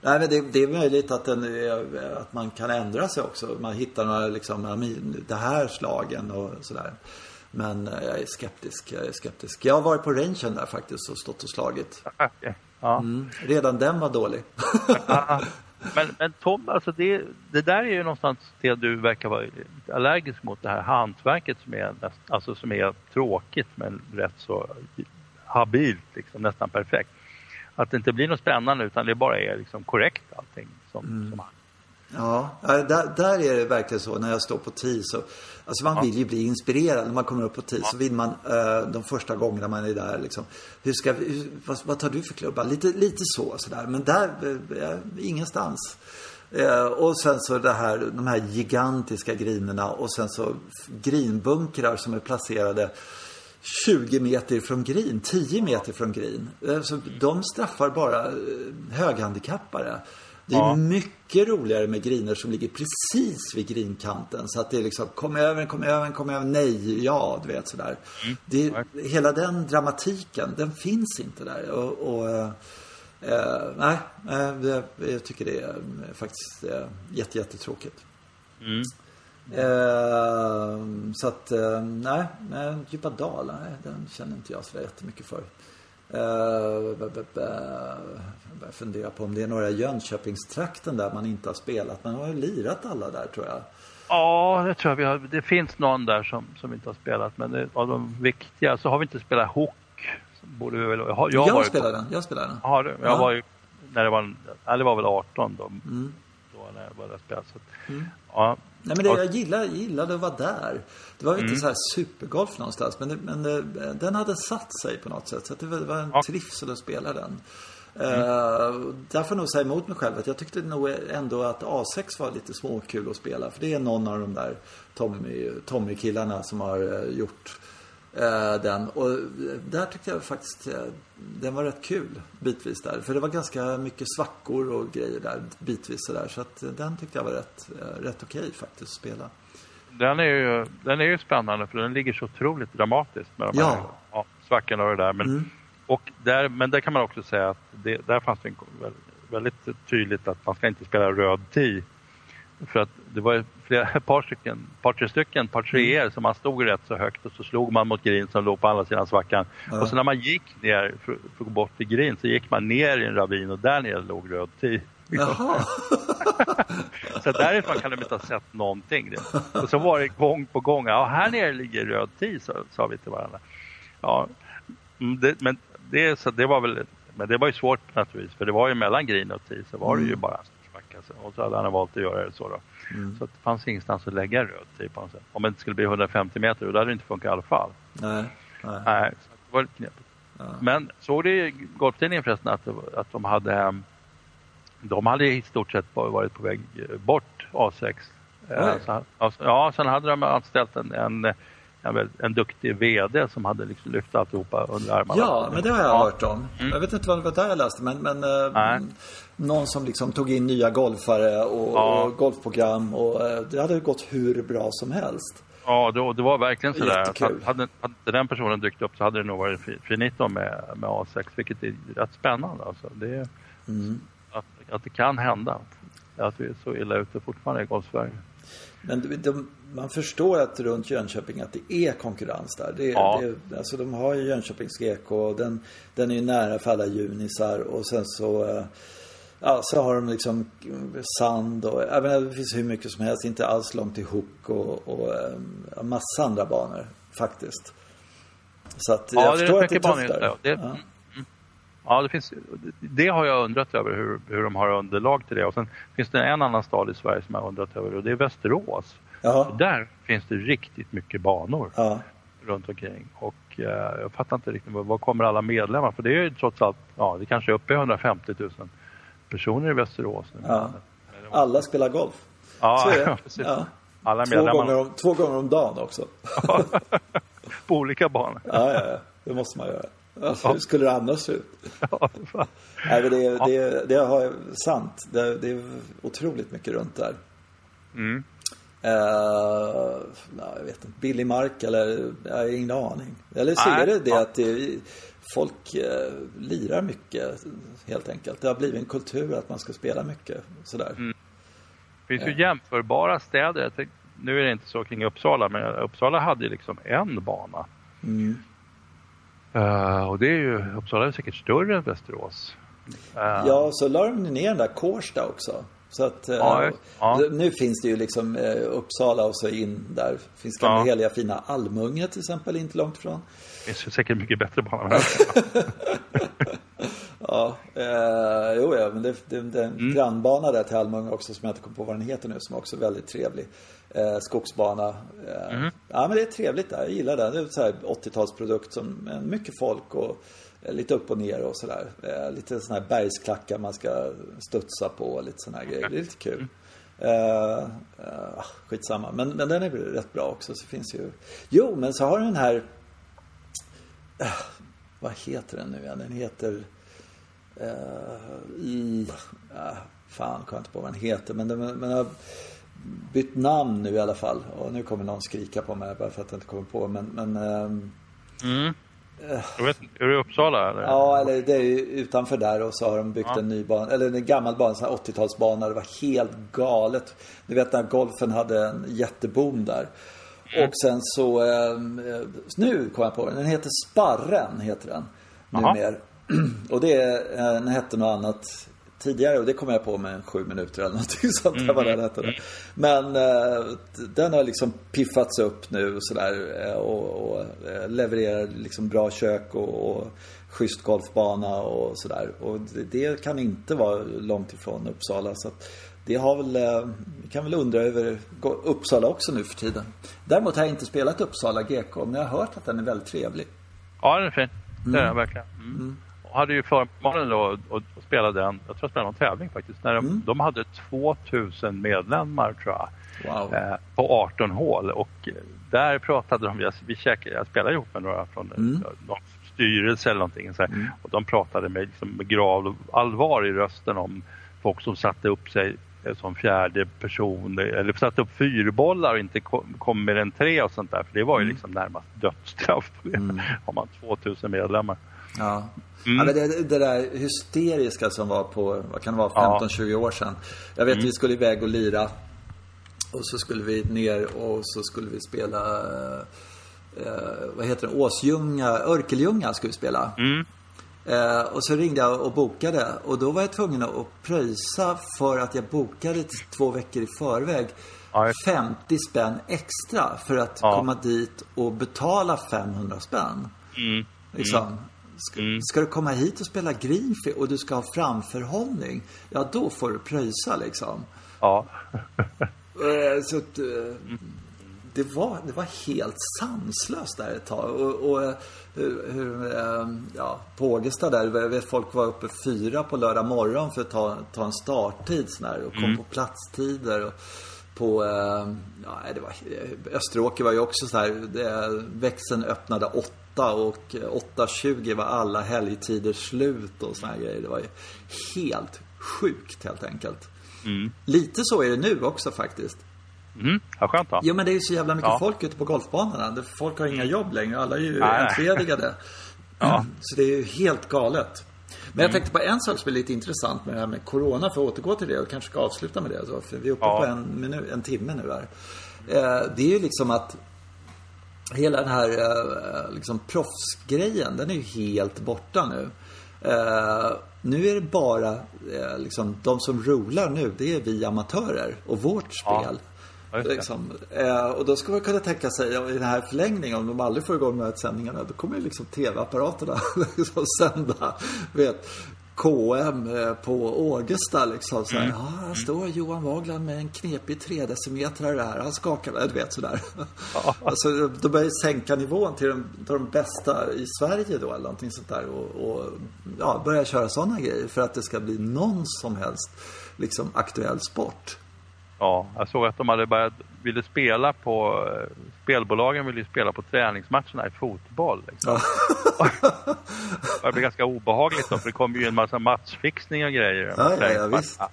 Nej, men det, det är möjligt att, den, är- att man kan ändra sig också. Man hittar några liksom, det här slagen och sådär. Men eh, jag är skeptisk, jag är skeptisk. Jag har varit på rangen där faktiskt och stått och slagit. Okej. Ja. Mm. Redan den var dålig. Men, men Tom, alltså det, det där är ju någonstans det du verkar vara allergisk mot, det här hantverket som är, näst, alltså som är tråkigt men rätt så habilt, liksom, nästan perfekt. Att det inte blir något spännande utan det bara är liksom korrekt allting. Som, som Ja, ja, där, där är det verkligen så när jag står på tee så Alltså man vill ju bli inspirerad när man kommer upp på tee så vill man eh, de första gångerna man är där liksom Hur ska vi, hur, vad, vad tar du för klubba? Lite, lite så sådär men där, eh, ingenstans eh, Och sen så det här, de här gigantiska grinerna och sen så grinbunkrar som är placerade 20 meter från green, 10 meter från green. Så de straffar bara höghandikappare. Det är Ja. mycket roligare med griner som ligger precis vid grinkanten. Så att det är liksom, kom över, kom över, kom över, nej, ja, du vet sådär. Det, hela den dramatiken, den finns inte där. Och, och eh, eh, nej, eh, jag tycker det är eh, faktiskt eh, jätte, jättetråkigt. Mm. Eh, så att, eh, nej, Djupa nej, den känner inte jag så jättemycket för. Eh, jag börjar fundera på om det är några Jönköpingstrakten där man inte har spelat. Man har ju lirat alla där tror jag. Ja, det tror jag vi har. Det finns någon där som, som inte har spelat men det, av de viktiga så har vi inte spelat hook. Borde vi väl, jag, har- jag Jag, spelade den, jag spelade den. Har du? Jag Ja. var ju, när det var, ja, det var väl 18 då, Mm. då när jag började spela. Så, Mm. ja. Nej men det, jag gillade, gillade att vara där. Det var ju Mm. inte så här supergolf någonstans. Men, det, men det, den hade satt sig på något sätt. Så det var, det var en Ja. trivsel att spela den. Mm. Uh, där får jag nog säga emot mig själv att jag tyckte nog ändå att A6 var lite småkul att spela. För det är någon av de där Tommy, Tommy-killarna som har eh, gjort eh, den. Och eh, där tyckte jag faktiskt eh, den var rätt kul bitvis där. För det var ganska mycket svackor och grejer där bitvis sådär. Så att eh, den tyckte jag var rätt, eh, rätt okej faktiskt att spela. Den är, ju, den är ju spännande för den ligger så otroligt dramatiskt med de Ja. här ja, svackorna och det där. Men, Mm. och där, men där kan man också säga att det, där fanns det en, väldigt, tydligt att man ska inte spela röd tee. För att det var flera, ett par stycken, par tre stycken, par treor som man stod rätt så högt och så slog man mot green som låg på andra sidan svackan. Ja. Och så när man gick ner för, för att gå bort till green så gick man ner i en ravin och där nere låg röd tee. Jaha. Så därifrån kan de inte ha sett någonting. Och så var det gång på gång. Ja, här nere ligger röd tee, sa, sa vi till varandra. Ja, mm, det, men det, så det var väl, men det var ju svårt naturligtvis, för det var ju mellan green och tee så var det ju Mm. bara en svacka. Så- Och så hade han valt att göra det så då. Mm. Så att det fanns ingenstans att lägga röd tee på något sätt. Om det inte skulle bli 150 meter, det hade det inte funkat i alla fall. Nej. Nej. Nej, så det var lite knepigt. Ja. Men såg du i golftidningen förresten att, att de hade de hade i stort sett varit på väg bort A6. Eh, Oj. Så, alltså, ja, sen hade de anställt en, en en, en duktig VD som hade liksom lyft alltihopa under armarna. Ja, men det har jag Ja. hört om. Jag vet inte vad det var där jag läste, men, men eh, Nej. någon som liksom tog in nya golfare och, Ja. och golfprogram och eh, det hade gått hur bra som helst. Ja, det, det var verkligen sådär. Jättekul. Hade, hade inte den personen dykt upp så hade det nog varit fi- finito med, med A6, vilket är rätt spännande. Alltså. Det, Mm. att, att det kan hända. Att vi är så illa ute fortfarande i Golfsverige. Men de, de, man förstår att runt Jönköping att det är konkurrens där. Det, Ja. det, alltså de har ju Jönköpings GK och den, den är ju nära för alla junisar och sen så eh, Ja, så har de liksom sand och jag menar, det finns hur mycket som helst. Inte alls långt till Hook och, och eh, massa andra banor faktiskt. Så att Ja, jag förstår att det är tufft där. där. Det, Ja. Ja, det finns, det har jag undrat över hur, hur de har underlag till det. Och sen finns det en annan stad i Sverige som jag har undrat över och det är Västerås. Där finns det riktigt mycket banor Ja. runt omkring. Och eh, jag fattar inte riktigt, var, kommer alla medlemmar? För det är ju trots allt, ja det kanske är uppe i 150 000 personer i Västerås. nu. Ja. Alla spelar golf. ja, ja, precis. Alla Två, medlemmar gånger om, två gånger om dagen också. på olika banor. Ja. Det måste man göra. Alltså, Hur skulle det annars se ut? Ja. Nej, men det, det, det har sant. Det, det är otroligt mycket runt där. Mm. Eh, ja, jag vet inte. Billig mark eller? Jag har ingen aning. Eller så är det det att det, folk eh, lirar mycket helt enkelt. Det har blivit en kultur att man ska spela mycket sådär. Det finns ju jämförbara städer. Nu är det inte så kring Uppsala, men Uppsala hade ju liksom en bana. Mm. Eh, och det är ju, Uppsala är säkert större än Västerås. Eh, Ja, så la de ner den där Kårsta också. Så att eh, Ja, ja. nu finns det ju liksom eh, Uppsala och så in där. Finns gamla Ja. heliga fina Almunge till exempel, inte långt ifrån. Det finns säkert mycket bättre banor. Ja, eh, jo ja, men det, det, det är en Mm. grannbana där till Almunge också som jag inte kommer på vad den heter nu som också är väldigt trevlig. Eh, skogsbana. Eh, Mm. Ja, men det är trevligt där. Jag gillar den. Det är så här 80-talsprodukt som eh, mycket folk och eh, lite upp och ner och sådär. Eh, lite sådana här bergsklackar man ska studsa på och lite sådana här grejer. Det är lite kul. Eh, eh, skitsamma. Men, men den är väl rätt bra också. Så finns ju... Jo, men så har den här... Vad heter den nu igen? Den heter... Eh, i... Uh, fan, kommer inte på vad den heter. Men den men har bytt namn nu i alla fall. Och nu kommer någon skrika på mig bara för att jag inte kommer på. Men, men ehm, Mm. Jag vet, inte, är det Uppsala eller? ja, eller det är ju utanför där och så har de byggt Ja. en ny bana. Eller en gammal bana, en sån här 80-talsbana. Det var helt galet. Du vet när golfen hade en jätteboom där. Mm. Och sen så, ehm, eh, nu kom jag på den. Den heter Sparren, heter den. Jaha. Och det, är, eh, den hette något annat tidigare och det kom jag på med sju minuter eller någonting sånt där vad den hette. Men eh, den har liksom piffats upp nu och sådär eh, och, och levererar liksom bra kök och, och schysst golfbana och sådär. Och det, kan inte vara långt ifrån Uppsala. Så det har väl, vi kan väl undra över Uppsala också nu för tiden. Däremot har jag inte spelat Uppsala GK, men jag har hört att den är väldigt trevlig. Ja, den är fin. Det är den verkligen. Mm. Och hade ju förmånen då att, spela den, jag tror jag spelade någon tävling faktiskt, när de, de hade 2000 medlemmar tror jag. Wow. eh, på 18 hål och eh, där pratade de, jag, vi käkade, jag spelade ihop med några från mm. någon styrelse eller någonting så här, och de pratade med, liksom, med grav allvar i rösten om folk som satte upp sig eh, som fjärde person eller satte upp fyrbollar och inte kom, kom mer än tre och sånt där för det var ju liksom närmast dödsstraff det om man 2000 medlemmar. Ja. Mm. ja men det, det där hysteriska som var på, vad kan det vara, 15-20 år sedan. Jag vet vi skulle iväg och lira. Och så skulle vi ner och så skulle vi spela, eh, vad heter det, Åsljunga, Örkeljunga skulle vi spela. Mm. Eh, och så ringde jag och bokade och då var jag tvungen att pröjsa för att jag bokade två veckor i förväg. Ja, just- 50 spänn extra för att Ja. komma dit och betala 500 spänn. Mm. Liksom. Ska, ska du komma hit och spela greenfield och du ska ha framförhållning, ja då får du pröjsa liksom. Ja. Eh, Så att, eh, det, var, det var helt sanslöst där ett tag. Och, och eh, hur, hur, ja, på Ågesta där, jag vet folk var uppe fyra på lördag morgon för att ta, ta en starttid sån här, och kom på platstider. Och på, ja, det var, Österåker var ju också så här, det, växeln öppnade 8 och 8.20 var alla helgtider slut och såna här grejer. Det var ju helt sjukt helt enkelt. Mm. Lite så är det nu också faktiskt. Mm. Ja, skönt då. Jo men det är ju så jävla mycket Ja. folk ute på golfbanorna. Folk har inga jobb längre. Alla är ju Nej. entledigade. Ja. Så det är ju helt galet. Men jag tänkte på en sak som är lite intressant med det här med Corona, för att återgå till det och kanske ska avsluta med det. För vi är uppe Ja. på en, minut, en timme nu här. Eh, det är ju liksom att hela den här eh, liksom proffsgrejen, den är ju helt borta nu. Eh, nu är det bara eh, liksom, de som rular nu, det är vi amatörer och vårt spel. Ja. Liksom, eh, och då ska man kunna tänka sig i den här förlängningen, om de aldrig får igång de här sändningarna, då kommer ju liksom tv-apparaterna liksom sända, vet, KM eh, på Ågesta liksom. Så här, Mm. Ja, här står Johan Wagland med en knepig 3 decimeter där. Han skakar, du vet sådär. alltså, då börjar sänka nivån till de, till de bästa i Sverige då, eller någonting sånt där. Och, och ja, börja köra sådana grejer för att det ska bli någon som helst liksom aktuell sport. Ja, jag såg att de hade börjat, ville spela på, eh, spelbolagen ville spela på träningsmatcherna i fotboll. Liksom. det blev ganska obehagligt då, för det kom ju en massa matchfixning och grejer. Ja, ja, ja, visst. Ja,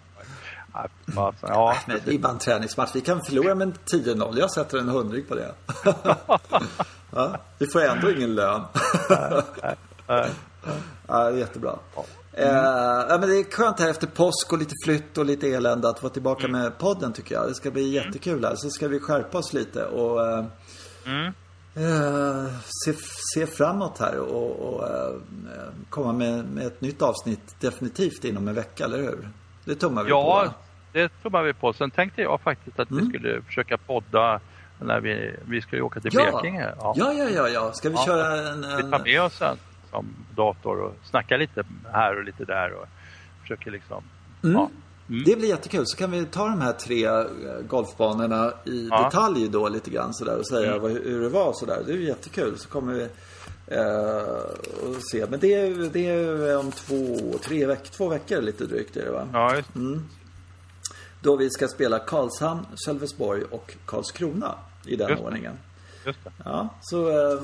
ja, alltså, ja, Men det är bara en träningsmatch. Vi kan förlora med 10-0. Jag sätter en hundring på det. ja, vi får ändå ingen lön. nej. ja, det är jättebra. Eh, ja, men det är skönt här efter påsk och lite flytt och lite elände att vara tillbaka med podden tycker jag. Det ska bli jättekul här. Så ska vi skärpa oss lite och eh, Mm. eh, se, se framåt här och, och komma med, med ett nytt avsnitt definitivt inom en vecka, eller hur? Det tummar vi på. Ja, det tror vi på. Sen tänkte jag faktiskt att Mm. vi skulle försöka podda när vi, vi ska ju åka till Ja. Blekinge. ja, ja, ja, ja. Ska vi Ja. köra en... Vi en... tar med oss en som dator och snackar lite här och lite där och försöker liksom... Mm. Ja. Mm. Det blir jättekul. Så kan vi ta de här tre eh, golfbanorna i Ja. detalj då lite grann sådär och säga Mm. vad, hur det var sådär. Det är jättekul. Så kommer vi eh, och se. Men det är, det är om två, tre veckor, två veckor lite drygt är det va? Ja, just Då vi ska spela Karlshamn, Sölvesborg och Karlskrona i den Just ordningen. Ja, så eh,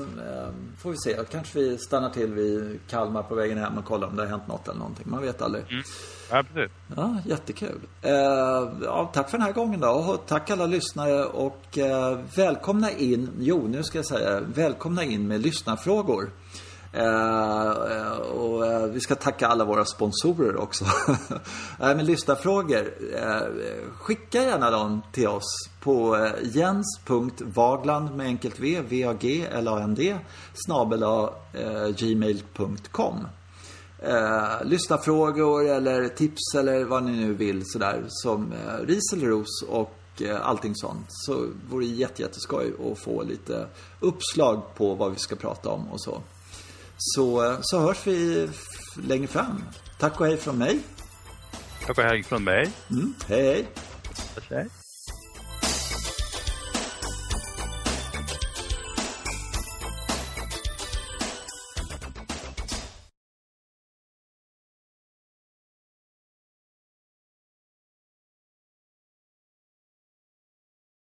får vi se. Kanske vi stannar till vid Kalmar på vägen hem och kollar om det har hänt något eller någonting. Man vet aldrig. Ja, precis. Ja, jättekul. Eh, ja, tack för den här gången då. Och tack alla lyssnare och eh, välkomna in, jo nu ska jag säga, välkomna in med lyssnarfrågor. Eh, eh, och eh, vi ska tacka alla våra sponsorer också. Nej, eh, men lyssnarfrågor, eh, skicka gärna dem till oss på eh, jens.vagland med enkelt v, v-a-g, l-a-n-d, snabel eh, gmail.com eh, lyssnarfrågor eller tips eller vad ni nu vill sådär som eh, ris eller ros och eh, allting sånt. Så vore det jättejätteskoj att få lite uppslag på vad vi ska prata om och så. Så, så hörs vi längre fram. Tack och hej från mig. Tack och hej från mig. Mm, hej hej. Hej.